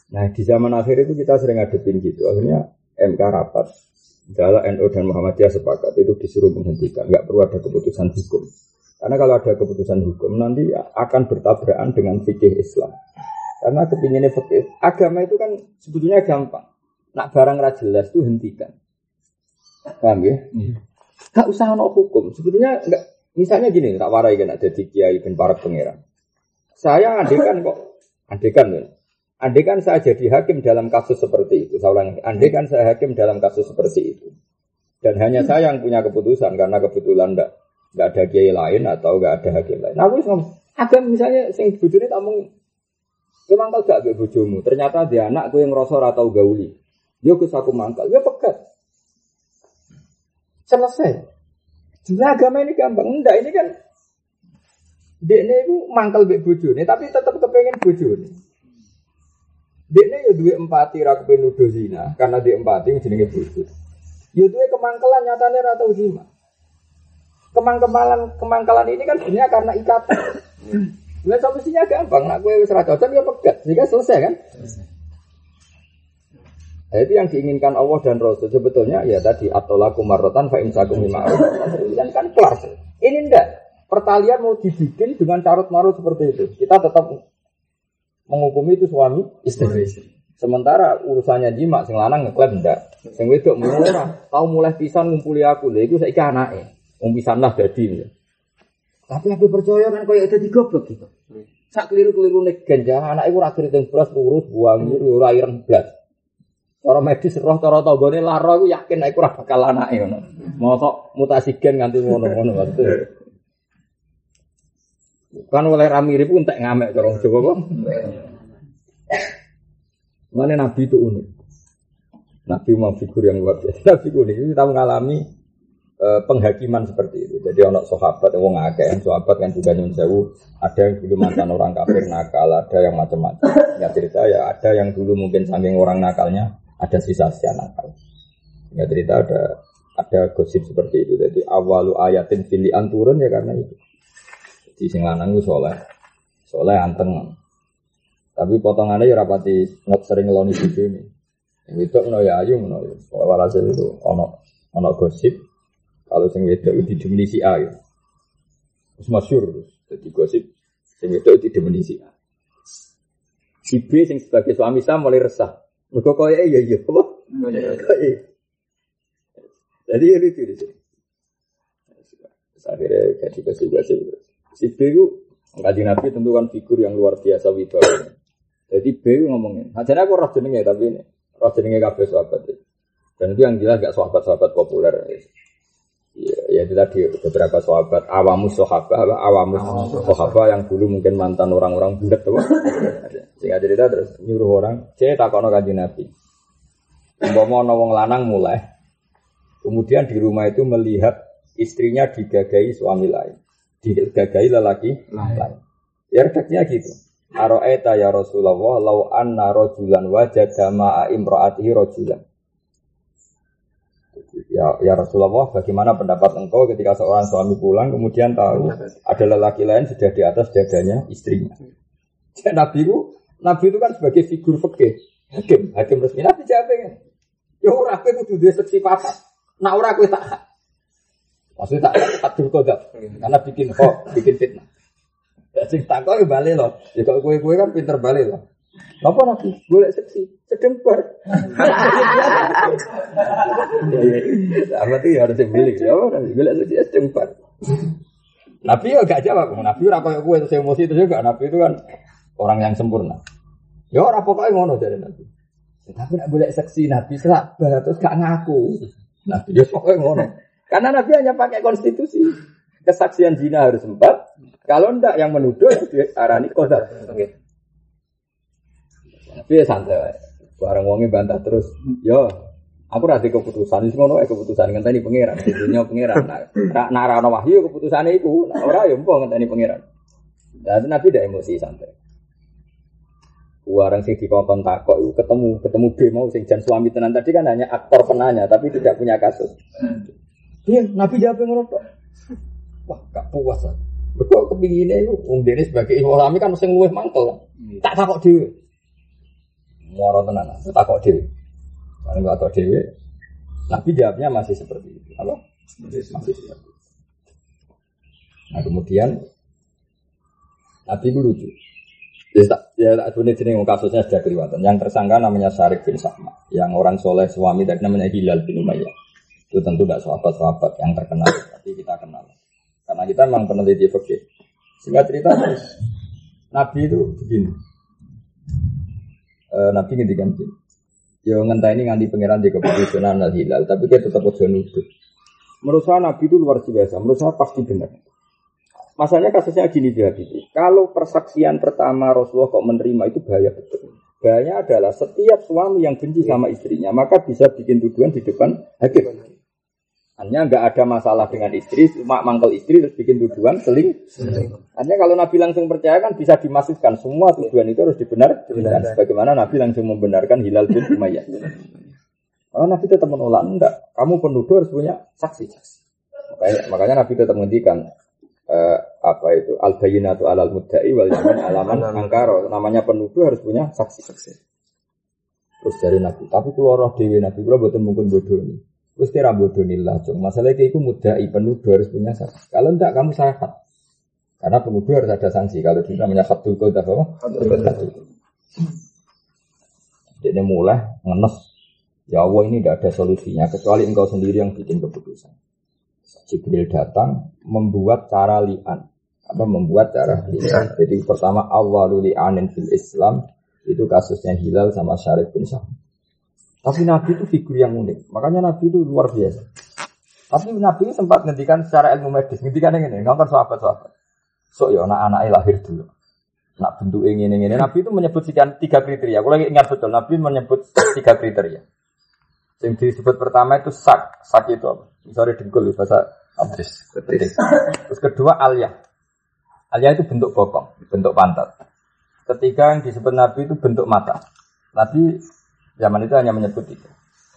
B: Nah di zaman akhir itu kita sering ngadepin gitu. Akhirnya MK rapat. Jala NU dan Muhammadiyah sepakat itu disuruh menghentikan. Nggak perlu ada keputusan hukum. Karena kalau ada keputusan hukum nanti akan bertabrakan dengan fikih Islam. Karena kepinginnya fikih agama itu kan sebetulnya gampang. Nak barang ra jelas itu hentikan. Paham ya? Hmm. Gak usah no hukum. Sebetulnya enggak. Misalnya gini, tak warai kan ada di kiai dan para pangeran. Saya andekan kok, andekan ya. Andekan saya jadi hakim dalam kasus seperti itu. Saya ulangi, andekan saya hakim dalam kasus seperti itu. Dan hanya saya yang punya keputusan karena kebetulan enggak nggak ada kiai lain atau nggak ada hakim lain. Nah, aku ngomong, ada misalnya sing bujurnya tak ngomong, memang kau gak bojomu. Ternyata dia anak gue yang rosor atau gauli. Yo ke aku mangkal, ya pekat. Selesai. Sebenarnya agama ini gampang. Enggak, ini kan ini itu mangkal bek bojone, tapi tetap kepengen bojone. Ini ya dua empati ra kepengen zina, karena dia empati jenenge bojo. Ya dua kemangkalan nyatanya rata zina kemangkalan kemangkalan ini kan sebenarnya karena ikatan. Nah, solusinya gampang. Nak gue wis cocok ya pegat. Sehingga selesai kan? Nah, itu yang diinginkan Allah dan Rasul sebetulnya ya tadi atolaku marotan fa imsakum ma'ruf. Kan kan kelar. Ini enggak. Pertalian mau dibikin dengan carut marut seperti itu. Kita tetap menghukumi itu suami istri. Sementara urusannya jima sing lanang ngeklaim enggak. Sing wedok mulai tahu mulai pisan ngumpuli aku. Lha iku saiki anake. Wong lah dadi. Ya. Tapi aku percaya kan koyo dadi goblok gitu. Sak keliru-keliru nek ganjang anak iku ora keriting blas urus buang ora ireng blas. Orang medis roh cara tanggane lara aku yakin aku ora bakal anake ngono. Mosok mutasi gen nganti ngono-ngono maksud. Kan oleh ra mirip entek ngamek cara Jawa kok. Mana Nabi itu unik. Nabi memang figur yang luar biasa. Nabi unik. Kita mengalami eh, penghakiman seperti itu. Jadi ono sahabat yang wong akeh, sahabat kan juga nyun sewu, ada yang dulu mantan orang kafir nakal, ada yang macam-macam. Ya cerita ya ada yang dulu mungkin saking orang nakalnya ada sisa-sisa nakal. Ya cerita ada ada gosip seperti itu. Jadi awalu ayatin filian turun ya karena itu. Jadi sing lanang itu soleh, soleh anteng. Tapi potongannya ya rapati nggak sering ngeloni video ini. Yang itu no ya ayu no. Walhasil itu ono ono gosip kalau sing itu didemeni si A ya. Terus masyur. Jadi gosip sing itu didemeni si A. Si B sing sebagai suami saya mulai resah. Mereka kaya iya iya apa? Kaya. Jadi itu itu itu. Akhirnya jadi gosip-gosip. Si B itu Kaji Nabi tentu kan figur yang luar biasa wibawa. Jadi B itu ngomongin. Nah, jadi aku roh jenenge tapi ini roh jenenge kabeh sahabat. Dan itu yang jelas gak sahabat-sahabat populer. Ya, ya itu tadi beberapa sahabat awamus sahabat awamus sahabat yang dulu mungkin mantan orang-orang budak tuh sehingga cerita terus nyuruh orang cek takono kaji nabi. Umpama wong lanang mulai kemudian di rumah itu melihat istrinya digagai suami lain. Digagai lelaki lain. ya redaknya gitu. Aro'eta ya Rasulullah lau anna rojulan wajada ma'a imra'atihi rojulan Ya, ya Rasulullah, bagaimana pendapat engkau ketika seorang suami pulang kemudian tahu ada lelaki lain sudah di atas dadanya istrinya. Ya, Nabi itu, Nabi itu kan sebagai figur fikih, hakim, hakim resmi. Nabi jawab ya, ya ora kowe kudu duwe seksi papat. Nak ora kowe tak Maksudnya tak hadir kodap, karena bikin kok, bikin fitnah. Ya sing tak kok balik loh. Ya kalau kue-kue kan pinter balik loh. Apa nabi? Boleh seksi, sedemper. ya, ya. Sama tuh harus dibeli. Ya apa nabi? Boleh seksi, sedemper. Nabi ya gak jawab. Nabi ora kayak gue terus emosi itu juga. Nabi itu kan orang yang sempurna. Ya ora pokoknya ngono dari Nabi. Tapi nak boleh seksi Nabi selabah terus gak ngaku. Nabi ya pokoknya ngono. Karena Nabi hanya pakai konstitusi. Kesaksian zina harus empat. Kalau ndak yang menuduh arani kodar. Okay. Tapi ya santai. Barang wongi bantah terus. Yo, aku rasa keputusan. Ini ngono keputusan ngenteni pangeran. Dunia pangeran. Nak narano wahyu keputusannya itu. Nah, orang yang mau ngenteni pangeran. Dan Nabi tidak emosi santai. Warang sing dikongkon takok itu ketemu ketemu B mau sing jan suami tenan tadi kan hanya aktor penanya tapi tidak punya kasus. Iya, Nabi jawab ngono. Wah, gak puas. Betul kepinginnya itu, Wong Dene sebagai ilmu kan mesti luwih mangkel. Tak takok dhewe. Muara tenan, tak takok dhewe. Nggak takok dhewe, Nabi jawabnya masih seperti itu. Apa? Masih seperti itu. Nah kemudian Nabi itu lucu. Ya ya tak jenis kasusnya sudah kelihatan. Yang tersangka namanya Syarif bin Sahma, yang orang soleh suami dari namanya Hilal bin Umayyah. Itu tentu tidak sahabat-sahabat yang terkenal, tapi kita kenal. Karena kita memang peneliti fikih. Sehingga cerita Nabi itu begini. E, Nabi ngendikan. Yo ngentah ini nganti pangeran di keputusan al hilal, tapi dia tetap ojo nuduh. Menurut saya Nabi itu luar biasa. Menurut saya pasti benar. Masalahnya kasusnya gini dia Habibie. Kalau persaksian pertama Rasulullah kok menerima itu bahaya betul. Bahaya adalah setiap suami yang benci sama istrinya, maka bisa bikin tuduhan di depan hakim. Hanya nggak ada masalah dengan istri, cuma mangkel istri terus bikin tuduhan seling. Hanya kalau Nabi langsung percaya kan bisa dimasukkan semua tuduhan itu harus dibenar. Dan sebagaimana Nabi langsung membenarkan Hilal bin Umayyah. Kalau Nabi tetap menolak, enggak. Kamu penuduh harus punya saksi. Makanya, makanya Nabi tetap menghentikan uh, apa itu al bayinatu alal mudda'i wal yamin alaman angkaro. Namanya penuduh harus punya saksi. Terus dari Nabi, tapi kalau roh dewi Nabi, kalau betul mungkin bodoh ini. Terus kira bodoh nilai cung. Masalahnya itu mudah penuduh harus punya saksi. Kalau tidak kamu sehat. Karena penuduh harus ada sanksi. Kalau kita namanya khatul kota apa? Jadi mulai ngenes. Ya Allah ini tidak ada solusinya kecuali engkau sendiri yang bikin keputusan. Jibril datang membuat cara lian apa membuat cara lian. Jadi pertama awalul li'anin fil Islam itu kasusnya Hilal sama Syarif bin Sa'ad. Tapi Nabi itu figur yang unik. Makanya Nabi itu luar biasa. Tapi Nabi sempat ngendikan secara ilmu medis. Ngendikan yang ini, ngomong sahabat-sahabat. So ya anak-anaknya lahir dulu. Nak bentuk ini ini. Nabi itu menyebut sekian tiga kriteria. Aku lagi ingat betul. Nabi menyebut tiga kriteria. Yang disebut pertama itu sak. Sak itu apa? Sorry dengkul bahasa Abdis. Terus kedua alia. Alia itu bentuk bokong, bentuk pantat. Ketiga yang disebut Nabi itu bentuk mata. Nabi zaman itu hanya menyebut itu.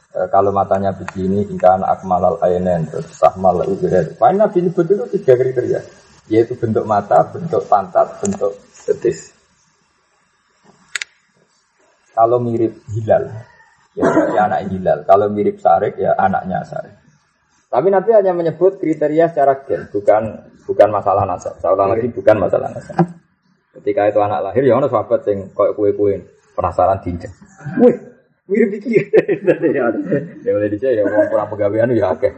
B: E, kalau matanya begini, ikan akmalal ainen, terus sahmal ubirat. Paling Nabi nyebut itu tiga kriteria. Yaitu bentuk mata, bentuk pantat, bentuk betis. Kalau mirip hilal, ya berarti anak hilal. Kalau mirip sarik, ya anaknya sarik. Tapi Nabi hanya menyebut kriteria secara gen, bukan bukan masalah nasab. Saya lagi bukan masalah nasab. Ketika itu anak lahir, ya ono sahabat yang koyok kue-kue penasaran diinjak. Wih, mirip dikir. ya mulai dicek ya mau kurang pegawaian ya oke.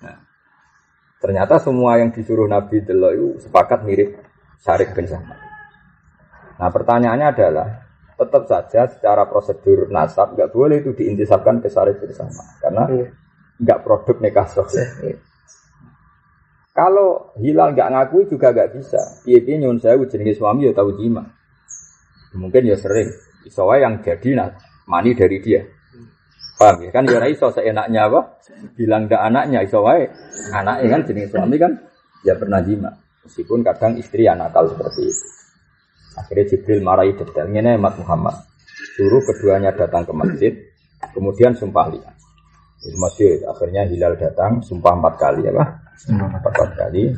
B: Nah, ternyata semua yang disuruh Nabi Delo itu sepakat mirip Syarif bin. Nah pertanyaannya adalah tetap saja secara prosedur nasab nggak boleh itu diintisapkan ke Syarif bin Sama karena iya. nggak produk nikah sosial. Iya. Kalau hilal nggak ngakui juga nggak bisa. Dia nyun saya jenenge suami ya tahu jima. Mungkin ya sering. Isowa yang jadi nah, mani dari dia. Paham ya? Kan ya iso seenaknya apa? Bilang nggak anaknya iso wae. Anaknya kan jenis suami kan ya pernah jima. Meskipun kadang istri yang nakal seperti itu. Akhirnya Jibril marahi detailnya nih Muhammad. Suruh keduanya datang ke masjid, kemudian sumpah lihat. Itu masjid. Akhirnya Hilal datang, sumpah empat kali ya, Pak empat kali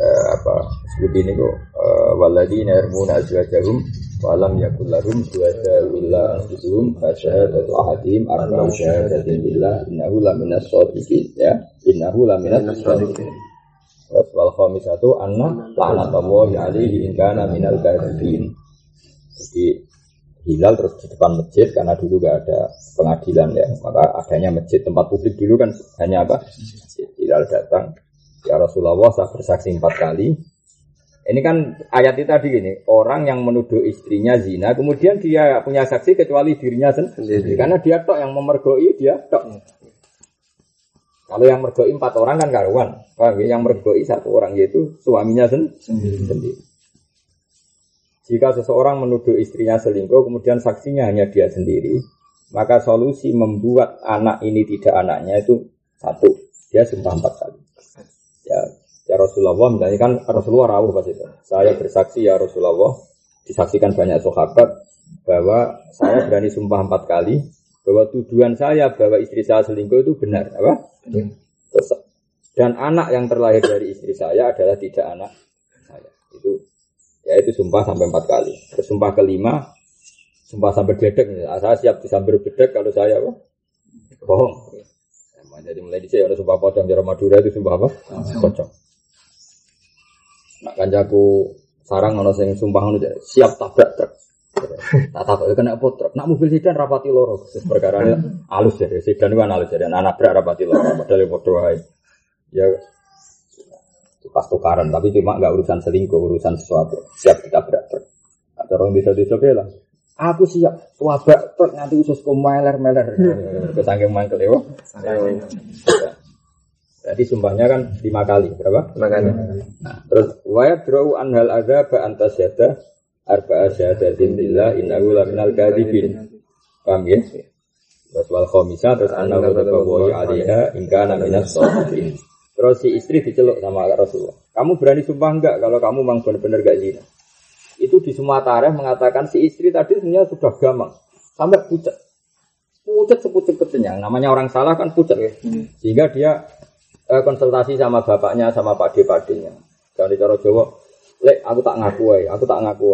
B: uh, apa sebut ini kok uh, waladina yarmuna azwajahum walam yakul lahum suwada illa anfusuhum fasyahadatu ahadihim arba'u syahadatin billah innahu laminas shadiqin ya. Innahu laminas shadiqin. Terus wal khamisatu anna la'natullahi alaihi in kana minal kadhibin. Jadi hilal terus di depan masjid karena dulu gak ada pengadilan ya. Maka adanya masjid tempat publik dulu kan hanya apa? Hilal datang. Ya Rasulullah saya bersaksi empat kali. Ini kan ayat itu tadi gini, orang yang menuduh istrinya zina, kemudian dia punya saksi kecuali dirinya sendiri. Karena dia tok yang memergoi, dia tok. Kalau yang mergoi empat orang kan karuan. Ya? Yang mergoi satu orang yaitu suaminya sendiri. sendiri. Jika seseorang menuduh istrinya selingkuh, kemudian saksinya hanya dia sendiri, maka solusi membuat anak ini tidak anaknya itu satu, dia sumpah empat kali. Ya, ya Rasulullah, misalnya kan Rasulullah rawuh pas itu. Saya bersaksi ya Rasulullah, disaksikan banyak sahabat bahwa saya berani sumpah empat kali bahwa tuduhan saya bahwa istri saya selingkuh itu benar, apa? Terus, dan anak yang terlahir dari istri saya adalah tidak anak saya. Itu ya itu sumpah sampai empat kali. Terus sumpah kelima, sumpah sampai bedek. Saya siap disambar bedek kalau saya apa? Bohong. Jadi mulai di sini ada sumpah pocong di Madura itu sumpah apa? Pocong. Nak kanjaku sarang ono sing sumpah ngono siap tabrak truk. Tak takut kena apa truk. Nak mobil sedan rapati loro. Perkara halus ya. Sedan kan halus ya. Anak berak rapati loro. Padahal ya padha wae. Ya pas tukaran tapi cuma nggak urusan selingkuh urusan sesuatu siap kita berak truk. Ada orang bisa disobel lah. Aku siap wabak truk nanti usus meler meler. Kesangking mangkel ya. Jadi sumpahnya kan lima kali, berapa? Lima kali. Nah, terus wayat drawu anhal ada ba antas yada arba asyhadatin billah innahu laminal kadhibin. Paham ya? Terus wal khomisa terus anna wa taqawwa alaiha in kana minas shadiqin. Terus si istri diceluk sama Rasulullah. Kamu berani sumpah enggak kalau kamu memang benar-benar gak zina? itu di semua tarikh mengatakan si istri tadi sebenarnya sudah gamang sampai pucat pucat sepucet-pucetnya namanya orang salah kan pucat ya sehingga dia eh, konsultasi sama bapaknya sama pak padenya dan di cara Jawa lek aku tak ngaku aku tak ngaku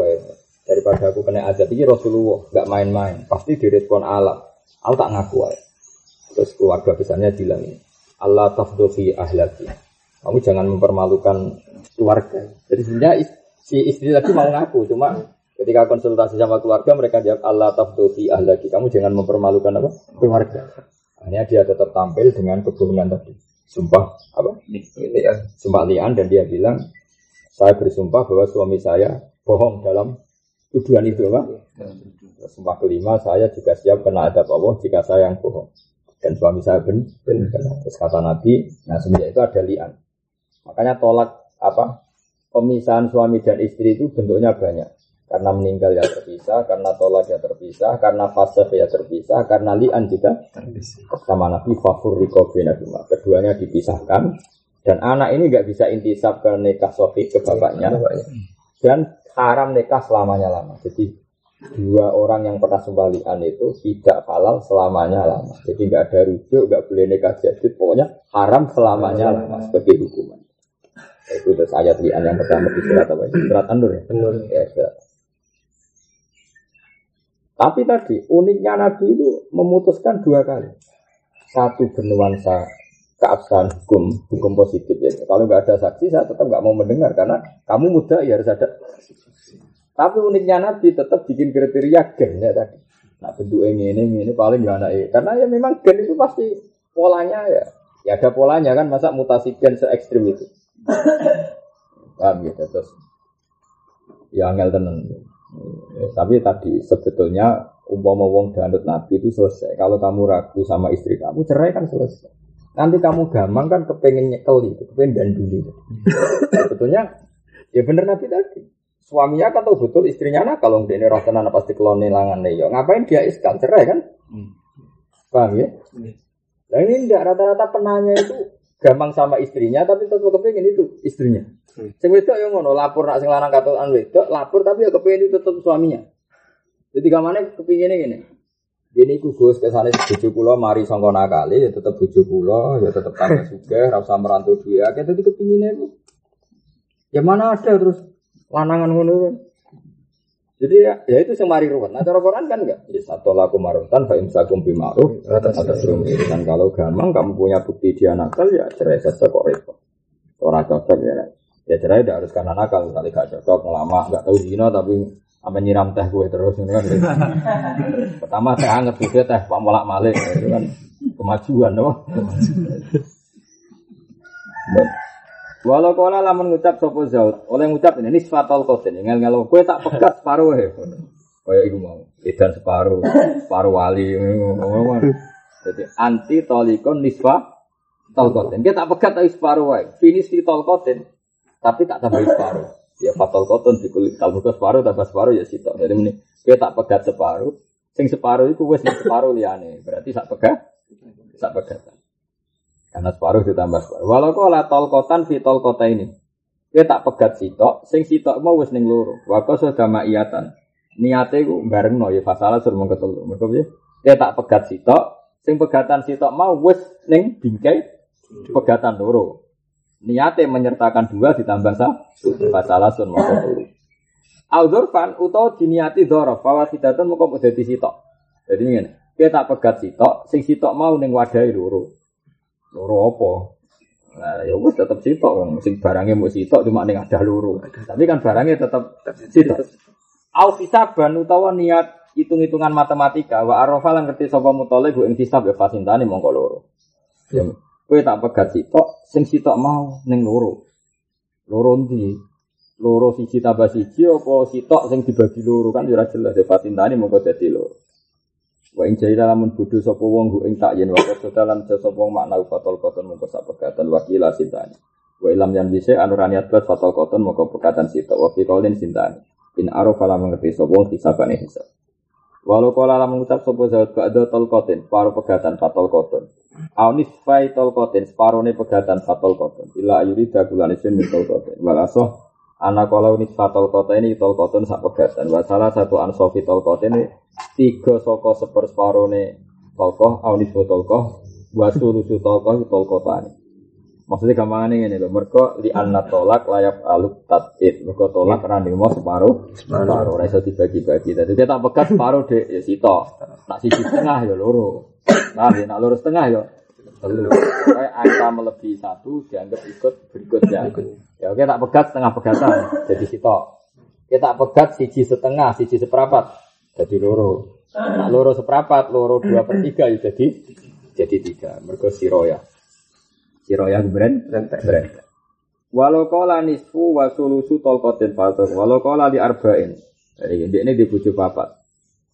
B: daripada aku kena aja ini Rasulullah nggak main-main. Pasti direspon alam aku tak ngaku terus keluarga besarnya bilang ini Allah tafdofi ahlaki kamu jangan mempermalukan keluarga. Jadi sebenarnya si istri tadi mau ngaku cuma ketika konsultasi sama keluarga mereka jawab Allah tafdufi ahlaki kamu jangan mempermalukan apa? Keluarga. Hanya dia tetap tampil dengan kebohongan tadi sumpah apa? Sumpah lian dan dia bilang saya bersumpah bahwa suami saya bohong dalam tuduhan itu apa? Sumpah kelima saya juga siap kena adab Allah jika saya yang bohong. Dan suami saya ben, ben, terus kata Nabi nah semenjak itu ada lian. Makanya tolak apa pemisahan suami dan istri itu bentuknya banyak. Karena meninggal ya terpisah, karena tolak ya terpisah, karena fase ya terpisah, karena li'an juga sama Nabi fafur Nabi Keduanya dipisahkan dan anak ini nggak bisa intisab ke nikah sofi ke bapaknya dan haram nikah selamanya lama. Jadi dua orang yang pernah sembalian itu tidak halal selamanya lama. Jadi nggak ada rujuk, nggak boleh nikah jadi pokoknya haram selamanya lama sebagai hukuman. Itu terus ayat lian yang pertama di surat apa? Surat An-Nur ya. Ya, surat. Tapi tadi uniknya Nabi itu memutuskan dua kali. Satu bernuansa keabsahan hukum, hukum positif ya. Kalau nggak ada saksi, saya tetap nggak mau mendengar karena kamu muda ya harus ada. Tapi uniknya Nabi tetap bikin kriteria gen ya tadi. Nah bentuk ini ini ini paling gak anak karena ya memang gen itu pasti polanya ya. Ya ada polanya kan masa mutasi gen se ekstrim itu. Paham gitu terus. Ya angel tenang. Ya, tapi tadi sebetulnya umpama wong danut nabi itu selesai. Kalau kamu ragu sama istri kamu cerai kan selesai. Nanti kamu gampang kan kepengen nyekel itu, kepengen danduli. sebetulnya ya bener nabi tadi. Suaminya kan tahu betul istrinya nak kalau dia ini tenan pasti kelone langan nih. Ngapain dia iskal cerai kan? Hmm. Paham ya? Hmm. Nah ini enggak rata-rata penanya itu gampang sama istrinya tapi tetap kepengen itu istrinya. Hmm. Sing wedok yang ngono, lapor nak sing lanang katokan wedok, lapor tapi ya kepengin itu tetap suaminya. Jadi kamane kepinginnya gini. Ini ku Gus kesane bojo kula mari sangka nakali ya tetep bojo kula ya tetep tambah sugih ora usah merantau duwe akeh dadi kepingine ku. Ya mana ada terus lanangan ngono kan. Jadi ya, ya itu semari ruwet. Nah cara Quran kan enggak. Ya satu laku marutan fa imsakum bi ma'ruf atas Dan kalau gampang kamu punya bukti dia nakal ya cerai saja kok repot. Orang cocok ya. Ya cerai tidak harus karena nakal, kali gak cocok, lama, gak tahu zina tapi apa nyiram teh gue terus ini kan. Pertama teh anget juga teh pak molak malik itu kan kemajuan loh. Walau kala lamun ngucap sopo zaud, oleh ngucap ini nisfatul qatin, ngel ngel gue tak pegat separuh ya. Kayak ibu mau, edan separuh, separuh wali. Jadi anti tolikon nisfa tolkotin. Kita tak pegat tapi separuh wae. Finish di tolkotin. Tapi tak tambah separuh. Ya fatal koton di kulit kalau separuh tambah separuh ya sitok. Jadi ini dia tak pegat separuh. Sing separuh itu wes separuh liane. Berarti tak pegat, tak pegat. Karena separuh ditambah separuh. Walau kau lah tol kotan fi tol kota ini. Dia tak pegat sitok, sing sitok mau wes ning loro. Wako sudah ma'iyatan. Niate ku bareng no ya fasalah suruh mengketelu. Mereka dia, dia tak pegat sitok, sing pegatan sitok mau wes ning bingkai pegatan loro. Niatnya menyertakan dua ditambah satu. Masalah sun maka telu. Al-Dzurfan utawa diniati dzaraf bahwa sidatan muka dadi sitok. Jadi ngene, kita pegat sitok, sing sitok mau ning wadahi loro. Loro apa? Nah, ya wis tetep sitok wong sing barangnya mau sitok cuma ning ada loro. Tapi kan barangnya tetep sitok. Au hisaban utawa niat hitung-hitungan matematika wa arafa lan ngerti sapa mutole bu ing hisab ya fasintane mongko loro. Ya Kue tak pegat sitok, sing sitok mau neng loro. Loro ndi? Loro siji tambah siji apa sitok sing dibagi loro kan ora jelas ya fatintane mongko dadi loro. Wa ing jahila lamun bodho sapa wong hu ing tak yen wa dalam sapa wong makna fatol koton mongko sak pegatan wakila sintani. Wa ilam yan bisa anurani atbat fatol koton mongko pegatan sitok wa fi qaulin sintani. In arafa lamun ngerti sapa wong hisabane hisab. Walau kala lamun ngucap sapa zawat ba'da tol kotin, paru pegatan fatol koton. Aunis fai tol koten, separone pegatan fatol koten. Ila ayuri dagulan isin min tol koten. Walasoh, anak kalau unis fatol koten ini tol koten sak pegatan. Wasalah satu ansofi tol koten ini tiga soko seper separone tolkoh, aunis tolkoh, wasulusu tolkoh tol kotani. Maksudnya gampangannya ini loh, mereka di anak tolak layak aluk tatit, mereka tolak running mau separuh, separuh, rasa dibagi-bagi. Jadi kita pegat separuh deh, ya sito, nak sisi tengah ya loro. Nah, ya, nak lurus tengah ya. Telu. Kayak angka melebihi satu dianggap ikut berikutnya. Ya oke tak pegat setengah pegatan jadi sitok. Kita pegat siji setengah, siji seperempat jadi loro. Nak loro seperempat, loro dua per tiga ya jadi jadi tiga. Mereka siroya. Siroya brand brand. Walau kola nisfu wasulusu tolkotin fatur. Walau kola di arba'in. Jadi ini dibujuk papat.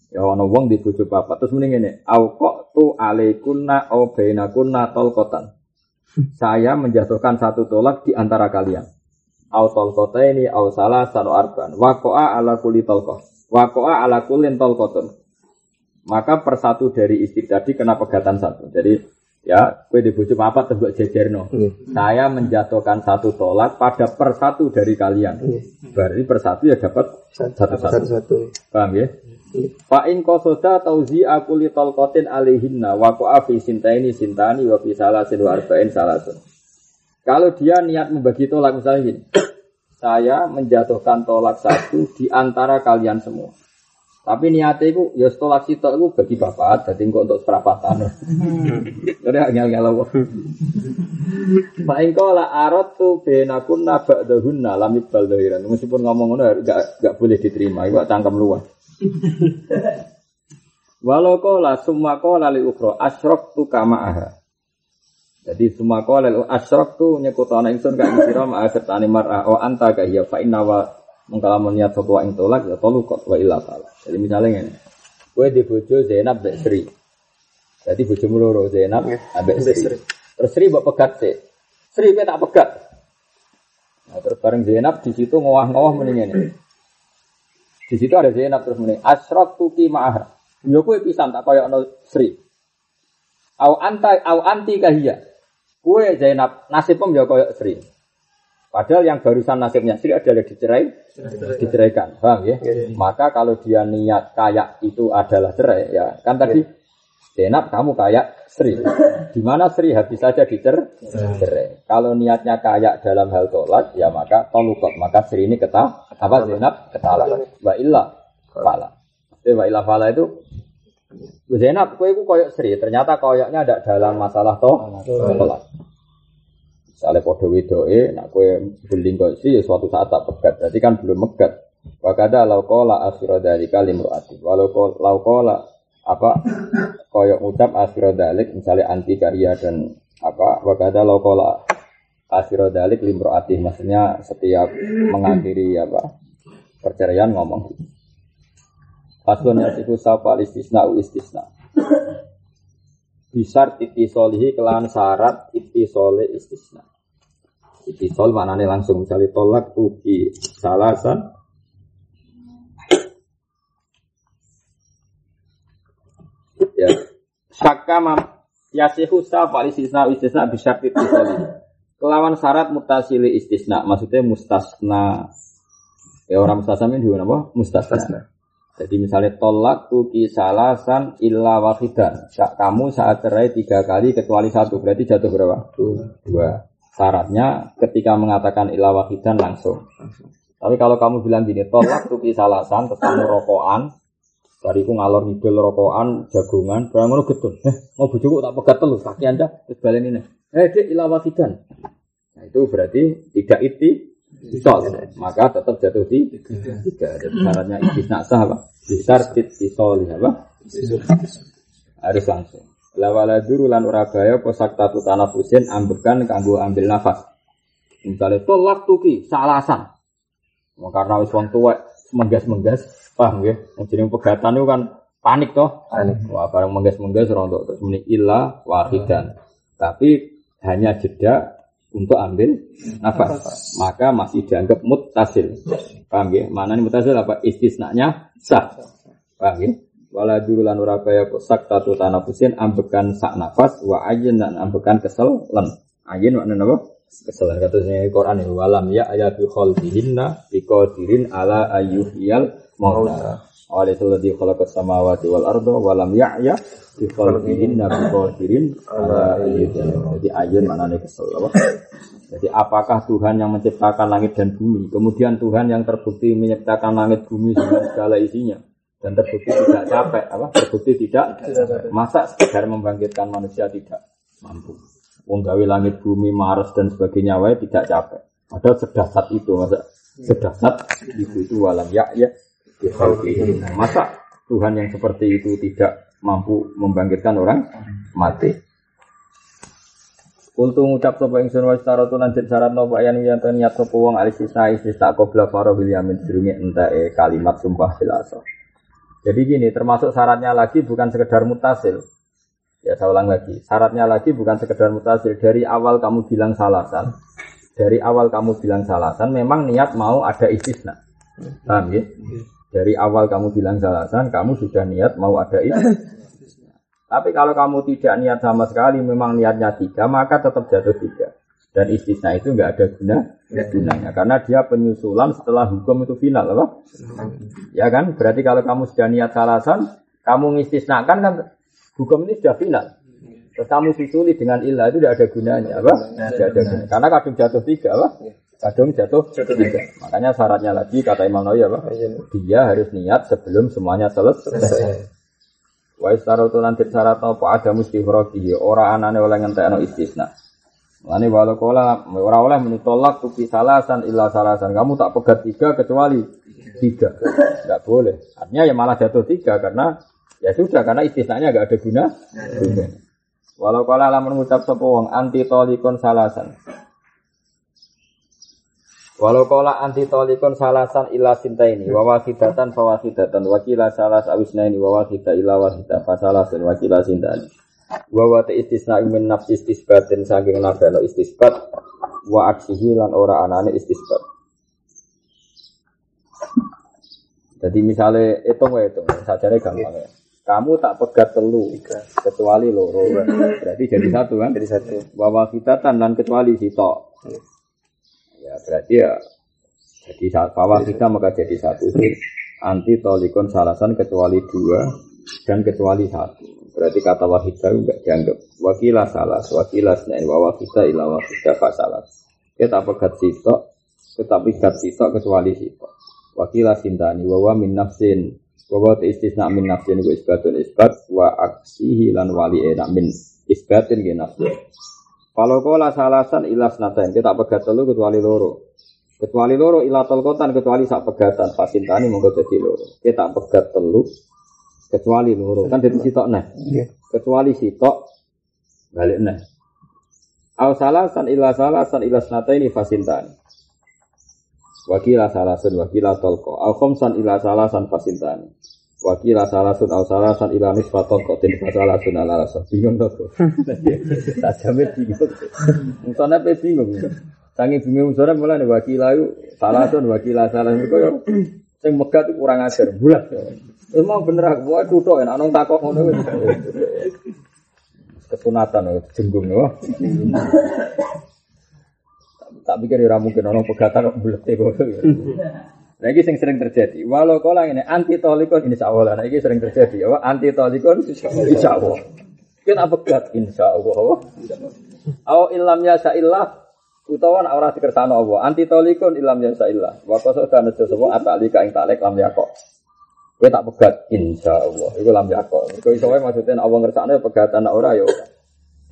B: Ya ana wong di bojo bapak terus mending ngene, au kok tu alaikunna au bainakunna tolkotan. Saya menjatuhkan satu tolak di antara kalian. au talqataini au salasan wa arban waqa'a ala kulli talqah waqa'a ala kullin talqatun maka persatu dari istri tadi kena pegatan satu jadi ya kue di bojo apa tebak jejerno saya menjatuhkan satu tolak pada persatu dari kalian berarti persatu ya dapat satu-satu
C: Satu-satu.
B: paham ya Fa in qasoda tauzi aku li talqatin alaihinna wa qa'a fi sintaini sintani wa fi salasin wa arba'in salasun. Kalau dia niat membagi tolak misalnya gini. Saya menjatuhkan tolak satu di antara kalian semua. Tapi niatnya itu ya tolak sitok itu bagi bapak, jadi kok untuk seperapatan. Jadi ngel ngel apa? Fa in qala aradtu bainakunna ba'dahunna lam yuqbal dhahiran. Meskipun ngomong ngono enggak enggak boleh diterima, itu cangkem luas. Walau kola semua kola li ukro asrok tu kama aha. Jadi semua kola li asrok tu nyekutana ingsun ka ing sira ma serta o anta ka hiya fa inna wa mengkalamun niat sapa ing tolak ya tolu kok wa illa fala. Jadi misalnya ngene. Kowe di bojo Zainab mbek Sri. Jadi bojomu loro Zainab ambek Sri. Terus Sri mbok pegat sih. Sri kowe tak pegat. Nah, terus bareng Zainab di situ ngowah-ngowah mending ngene. Di situ ada Zainab terus muni asrok tuki ma'ah. Yo kowe pisan tak koyo ono Sri. Au anta au anti kahia. Kowe Zainab nasibmu yo koyo Sri. Padahal yang barusan nasibnya Sri adalah dicerai, diceraikan. Paham ya? Maka kalau dia niat kayak itu adalah cerai, ya kan tadi Zainab kamu kayak Sri. Di mana Sri habis saja dicer cerai. Kalau niatnya kayak dalam hal tolak, ya maka tolukot. Maka Sri ini ketah, apa Zainab ketalak. Wa illa fala. Jadi wa illa fala itu Zainab, kue ku koyok Sri. Ternyata koyoknya ada dalam masalah toh tolak. Misalnya podo wedoe, nak kue beling kok Sri, ya suatu saat tak pegat. Berarti kan belum megat. Wakada laukola asyiro dari kalim ru'ati. Walau ko- laukola apa koyok ngucap asyiro dalik misalnya anti karya dan apa wakada laukola asyiro dalik limroati maksudnya setiap mengakhiri apa perceraian ngomong Faslun yasifu sapa istisna u istisna Bisar itisolihi kelan syarat itisole istisna Itisol maknanya langsung. Misalnya tolak tuki salasan. Ya. Saka mam yasihu sapa istisna u istisna bisar itisolihi kelawan syarat mutasili istisna. Maksudnya mustasna. Ya orang mustasna ini juga apa? Mustasna. Jadi misalnya tolak tuki salasan illa wahidan. Kamu saat cerai tiga kali kecuali satu. Berarti jatuh berapa? Dua. Syaratnya ketika mengatakan illa wahidan langsung. Tapi kalau kamu bilang gini tolak tuki salasan terus kamu rokokan Bariku ngalor ngidul rokokan, jagungan, barang ngono getun. Eh, mau bojoku tak pegat telu kaki Anda terus balen ini. Eh, Dek ila wahidan. Nah, itu berarti tidak iti Isol, maka tetap jatuh di tiga. Jadi syaratnya istisna sah apa? Besar tit isol apa? Harus langsung. Lawala duru lan ora bahaya posak tatu tanafusin ambekan kanggo ambil nafas. Misalnya tolak tuki salasan. Mau karena wis wong tuwek menggas-menggas, paham ya? Jeneng pegatan itu kan panik toh.
C: Panik.
B: Wah, barang menggas-menggas rontok terus muni illa wahidan. Tapi hanya jeda untuk ambil nafas. Maka masih dianggap mutasil. Paham ya? Mana ini mutasil apa? Istisnanya sah. Paham ya? Wala dulu lan ora kaya sak tatu tanafusin ambekan sak nafas wa ayin dan ambekan kesel len. Ayin maknanya apa? Kesel. Katanya Quran ini walam ya ayatu khalqihinna biqadirin ala ayyuhiyal mauta. Oleh itu lebih khalaqas samawati wal ardo walam ya'ya bi khalqihinna biqadirin ala ayyuhiyal. Jadi ayun maknanya kesel apa? Jadi apakah Tuhan yang menciptakan langit dan bumi, kemudian Tuhan yang terbukti menciptakan langit bumi dengan segala isinya, dan terbukti tidak capek, apa? Terbukti tidak, masa sekedar membangkitkan manusia tidak mampu. Wong gawe langit bumi, Mars dan sebagainya wae tidak capek. Padahal sedasat itu, masa sedasat itu itu walam ya ya. Masa Tuhan yang seperti itu tidak mampu membangkitkan orang mati? Untuk ngucap sapa ingsun wa istaratu lan jet syarat napa yen yen niat sapa wong alis sisa istisna qabla faro bil yamin kalimat sumpah bil asal. Jadi gini, termasuk syaratnya lagi bukan sekedar mutasil. Ya saya ulang lagi, syaratnya lagi bukan sekedar mutasil. Dari awal kamu bilang salasan, dari awal kamu bilang salasan memang niat mau ada istisna. Paham ya? Dari awal kamu bilang salasan, kamu sudah niat mau ada istisna. Tapi kalau kamu tidak niat sama sekali, memang niatnya tiga, maka tetap jatuh tiga. Dan istisna itu nggak ada guna gunanya, karena dia penyusulan setelah hukum itu final, apa? Ya kan? Berarti kalau kamu sudah niat salasan, kamu ngistisnakan kan hukum ini sudah final. Terus kamu susuli dengan ilah itu tidak ada gunanya, apa? Tidak ada gunanya. Karena kadung jatuh tiga, apa? Kadung jatuh tiga. Makanya syaratnya lagi kata Imam Nawawi apa? Dia harus niat sebelum semuanya selesai. Wa istarotu nanti syarat apa ada mesti huraki ora anane oleh ngentekno istisna. Lani walau kola ora oleh menitolak tuki salasan illa salasan. Kamu tak pegat tiga kecuali tiga. Enggak boleh. Artinya ya malah jatuh tiga karena ya sudah karena istisnanya enggak ada guna. guna. Walau kola lamun mengucap sapa wong anti tolikon salasan. Walau kola anti tolikon salasan ila sinta ini wawahidatan fawahidatan wakila salas awisna ini wawahida ila wahida fasalasan wakila sinta ini wawa te istisna min nafsi istisbatin saking nabelo istisbat wa aksihi lan ora anane istisbat. Jadi misalnya hitung ya hitung. Sajane gampang ya kamu tak pegat telu kecuali loro. Berarti jadi satu kan? Jadi satu. Wawahidatan dan kecuali sitok Ya berarti ya jadi bawah kita maka jadi satu. Anti tolikon salasan kecuali dua dan kecuali satu. Berarti kata wahidah enggak dianggap wakilah salah, wakilah senain wawa kita ila wahidah fasalah. Kita pegat sitok, tetapi gat sitok kecuali sitok. Wakilah sintani wawa min nafsin wawa istisna min nafsin gue isbatun isbat wa aksihi lan wali enak min isbatin ge nafsin. Kalau kola salasan ilas natain kita pegat telu kecuali loro. Kecuali loro ilah tolkotan kecuali sak pegatan pasintani monggo jadi loro. Kita pegat telu kecuali loro kan jadi sitok nah. Kecuali sitok balik nah. Au salasan ilah salasan ilas natain fasintani. Wakila salasun wakila tolko. Au khomsan ilah salasan fasintani. Wakila salasun au salasan ila nisfaton kotin fasalasun ala rasa bingung tuh. Tak jamin bingung. Misalnya pe bingung. Sangi bingung malah nih wakila itu salasun wakila salasun itu yo. Sing megat kurang ajar bulat. Emang bener aku buat tuto enak nong takok ngono. Kesunatan jenggung yo. Tak pikir ora mungkin ono pegatan kok bulet kok. Nah ini sering terjadi. Walau kalau ini anti tolikon insya Allah. Nah ini sering terjadi. Apa? Anti tolikon insya Allah. Kita pegat insya Allah. Au ilam ya sa'illah. Utawa orang dikersano Allah. Anti tolikon ilam ya sa'illah. Waktu dan itu semua atalika ing talek lam yakok. Gue tak pegat insya Allah. Itu lam yakok. Kau isowe maksudnya Allah ngersano ya pegatan ora ya.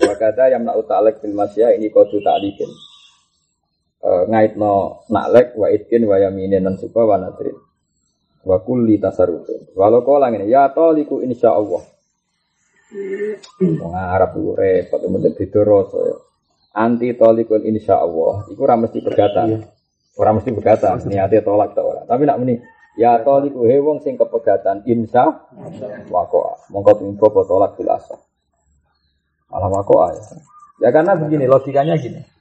B: Wakada yang nak utalek bil masya ini kau talikin ngaitno naklek wa itkin wa yaminin dan suka wa wa kulli tasarrufin walau kolang ini ya toliku insya Allah Wong Arab itu repot kemudian ya anti tolikun insya Allah itu ora mesti pegatan ora mesti pegatan niatnya tolak ta ora tapi nak meni ya toliku he wong sing kepegatan insya wakoa mongko info tolak bilasa malah wakoa ya ya karena begini logikanya gini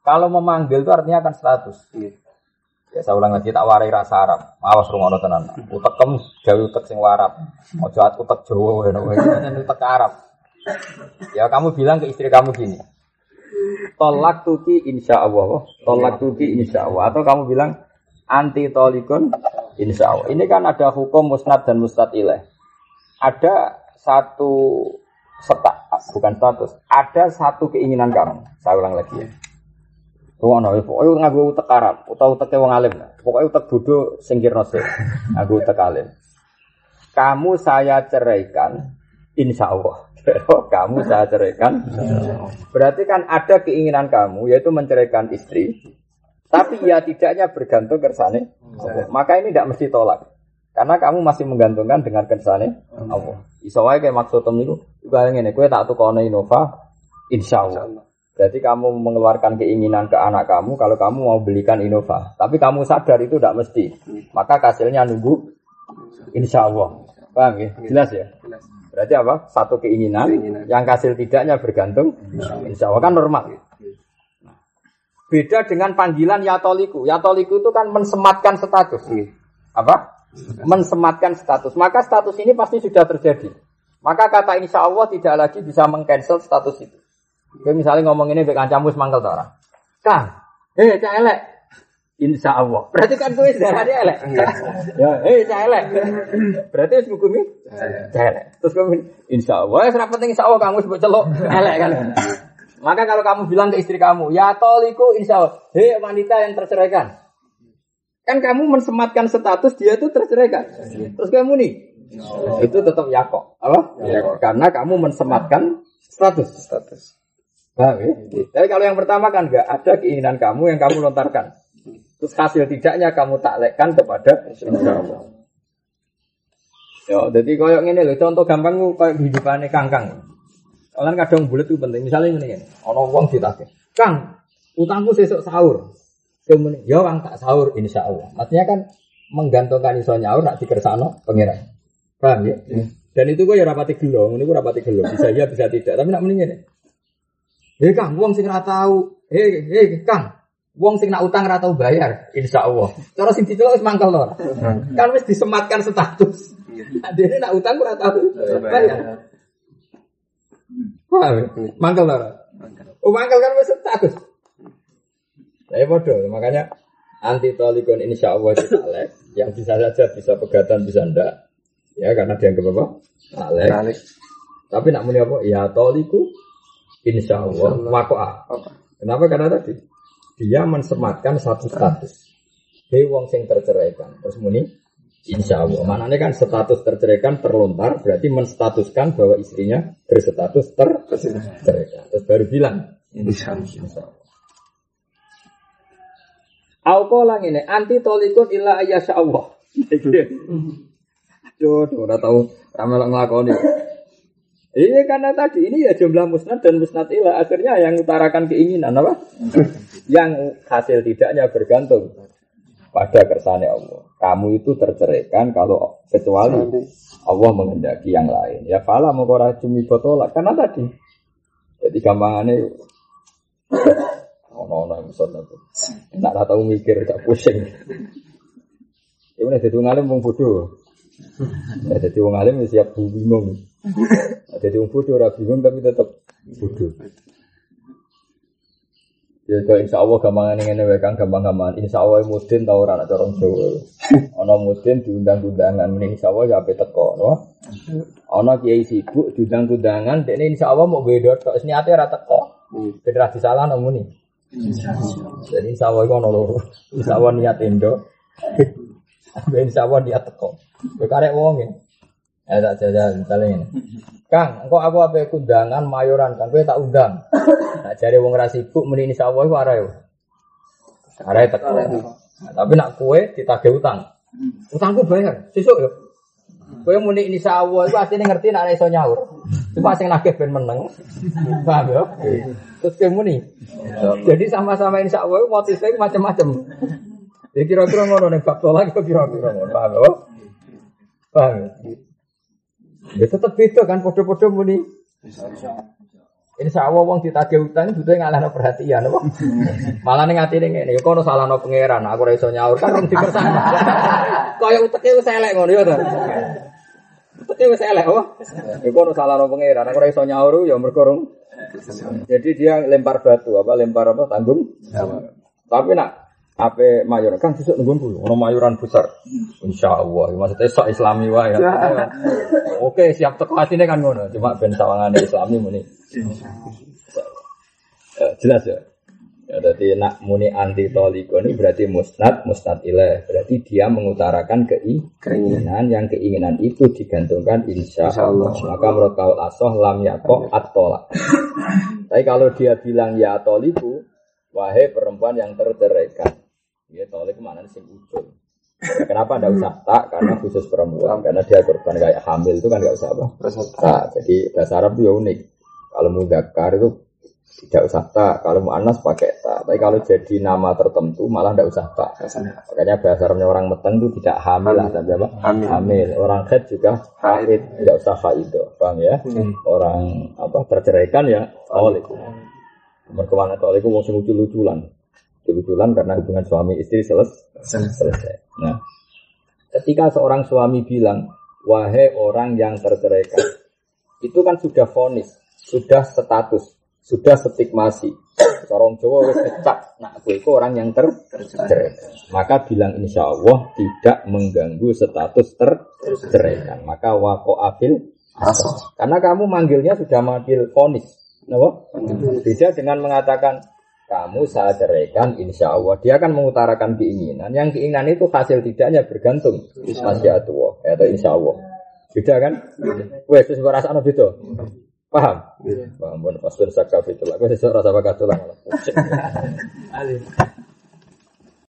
B: kalau memanggil itu artinya akan status. Ya saya ulang lagi tak warai rasa Arab. Awas rumah tenan. Utek kem jauh utek sing warap. Mau jahat utek Jawa ya ini utek Arab. Ya kamu bilang ke istri kamu gini. Tolak tuki insya Allah. Tolak tuki insya Allah. Atau kamu bilang anti tolikun insya Allah. Ini kan ada hukum musnad dan mustad ilaih. Ada satu setak, bukan status. Ada satu keinginan kamu. Saya ulang lagi ya. Wong ana pokoke nganggo utek Arab utawa utek wong alim. Pokoke utek bodho sing kirna sik. Nganggo utek alim. Kamu saya ceraikan insya Allah. Kamu saya ceraikan. Berarti kan ada keinginan kamu yaitu menceraikan istri. Tapi ya tidaknya bergantung kersane. Maka ini tidak mesti tolak. Karena kamu masih menggantungkan dengan kersane Allah. Iso wae kayak maksud tem niku juga ngene, kowe tak tukono Innova insya Allah. Berarti kamu mengeluarkan keinginan ke anak kamu kalau kamu mau belikan Innova. Tapi kamu sadar itu tidak mesti. Maka hasilnya nunggu insya Allah. Paham ya? Jelas ya? Berarti apa? Satu keinginan, yang hasil tidaknya bergantung insya Allah kan normal. Beda dengan panggilan yatoliku. Yatoliku itu kan mensematkan status. Apa? Mensematkan status. Maka status ini pasti sudah terjadi. Maka kata insya Allah tidak lagi bisa mengcancel status itu. Oke, misalnya ngomong ini baik kancamu mangkel orang. Kang, eh cah elek. Insya Allah. Berarti kan gue darah dia elek. ya, eh cah elek. Berarti harus ngukumi cah elek. Terus kamu insya Allah. Ya, penting insya Allah kamu sebut celok elek kan. Maka kalau kamu bilang ke istri kamu, ya toliku insya Allah, hei wanita yang terceraikan. Kan kamu mensematkan status dia itu terceraikan. Terus kamu nih, itu tetap yako. Apa? Yako. Karena kamu mensematkan status. Status. Paham ya? Tapi kalau yang pertama kan enggak ada keinginan kamu yang kamu lontarkan. Terus hasil tidaknya kamu taklekkan kepada insya Allah. Ya, jadi koyok ini loh, contoh gampang kayak kehidupannya kangkang. Kalian kadang bulat itu penting. Misalnya ini ono wong ditake. Kang, utangku sesuk sahur. Kemudian, ya orang tak sahur insya Allah. Maksudnya kan menggantungkan iso nyaur nak dikersano pengiran. Paham ya? Hmm. Dan itu gue ya rapati gelo, ini gue rapati gelo. Bisa ya, bisa tidak. Tapi nak mendingin ya. Hei Kang, wong sing ora tahu. Hei, hei Kang, wong sing nak utang ora tahu bayar, insya Allah. Cara sing dicelok wis mangkel to. Hmm. Kan wis disematkan status. Dene nak utang ora tahu bayar. Paham? Mangkel ora? Oh mangkel kan wis status. Saya bodoh, makanya anti tolikon insya Allah alek, yang bisa saja bisa pegatan bisa ndak, ya karena dianggap apa? Alek. Tapi nak muni apa? Ya toliku insya Allah wakoa. Kenapa? Karena tadi dia mensematkan satu status. Hei wong sing terceraikan. Terus muni Insya Allah. Maknanya kan status terceraikan terlontar berarti menstatuskan bahwa istrinya berstatus terceraikan. Terus baru bilang Insya Allah. Insya Allah. lang ini anti tolikun illa ayasya Allah. Aduh, udah tahu ramal ngelakoni. Iya karena tadi ini ya jumlah musnad dan musnad ilah akhirnya yang utarakan keinginan apa? yang hasil tidaknya bergantung pada kersane Allah. Kamu itu terceraikan kalau kecuali Allah mengendaki yang lain. Ya fala mengkora cumi botolak karena tadi. Jadi gampangannya ono ono yang itu. Nak tahu mikir gak pusing. Ya udah jadi ngalim mau bodoh. Ya jadi wong alim siap bingung. Jadi wong bodoh ora bingung tapi tetap bodoh. Ya kok insya Allah gampang ini ini kang gampang gampang. Insya Allah mudin tahu anak corong Jawa. Ono mudin diundang undangan, mending insya Allah ya apa teko, no? Ono kiai sibuk diundang undangan, ini insya Allah mau beda tok. Sini ate rata teko. Federasi salah nomu nih. Jadi insya Allah itu loro. Insya Allah niat Indo. Insya Allah niat teko. Bekarek wong ya. Ya tak jajan misalnya ini. Kang, engkau aku apa kundangan mayoran kan, gue tak undang. Nah, cari wong ras sibuk meni ini sawah itu arah Arah tak nah, Tapi nak kue ditagih utang. Utangku bayar, sesuk ya. Kue muni ini sawah itu aslinya ngerti nak iso nyaur. Cuma sing nagih ben meneng. Paham ya? Terus kue muni. Jadi sama-sama ini sawah motifnya macam-macam. Jadi kira-kira ngono nih faktor lagi kira-kira ngono. Paham? Paham ya? Tetap beda kan podo-podo muni. Ini sawo wong ditagih utang butuh ngalahno perhatian apa? Malah ning atine ngene, ya kono salahno pangeran, aku ora iso nyaur kan wong dikersane. Kaya uteke wis elek ngono ya to. Uteke wis elek apa? Ya kono salahno pangeran, aku ora iso nyaur ya mergo Jadi dia lempar batu apa lempar apa tanggung. Tapi nak Ape mayor kan besok nunggu dulu, orang mayoran besar, insya Allah. Maksudnya sok Islami wah ya. Oke siap teko hati kan ngono, cuma ben sawangan Islami muni. Ya, jelas ya. Ya, jadi nak muni anti toliko ini berarti musnad, musnad ilah. Berarti dia mengutarakan keinginan, yang keinginan itu digantungkan insya Allah. Maka menurut kau asoh lam yakok atolak. Tapi kalau dia bilang ya toliku, wahai perempuan yang terceraikan. Ya tolik ke mana sih ujung. Kenapa tidak usah tak? Karena khusus perempuan, karena dia korban kayak hamil itu kan nggak usah apa. Tak. Jadi bahasa Arab itu unik. Kalau mudakar itu tidak usah tak. Kalau mau anas pakai tak. Tapi kalau jadi nama tertentu malah tidak usah tak. Makanya bahasa Arabnya orang meteng itu tidak hamil lah, tapi apa? Hamil. hamil. Orang head juga haid, tidak usah haido, bang ya? Hmm. Orang apa terceraikan ya tolik. Mereka mana tolik itu mau lucu-luculan. Kebetulan karena hubungan suami istri selesai. selesai. Nah, ketika seorang suami bilang, wahai orang yang terceraikan, itu kan sudah fonis, sudah status, sudah stigmasi. Corong Jawa wis kecap, nah aku itu orang yang terceraikan. Maka bilang insya Allah tidak mengganggu status terceraikan. Maka wako afil karena kamu manggilnya sudah manggil fonis. Kenapa? Beda dengan mengatakan kamu saya ceraikan insya Allah. Dia akan mengutarakan keinginan. Yang keinginan itu hasil tidaknya bergantung masya Allah. atau insya Allah. Beda kan? Wes rasa anak itu paham? Paham pun pas sakaf itu lah gue sesuatu rasa bakat tulang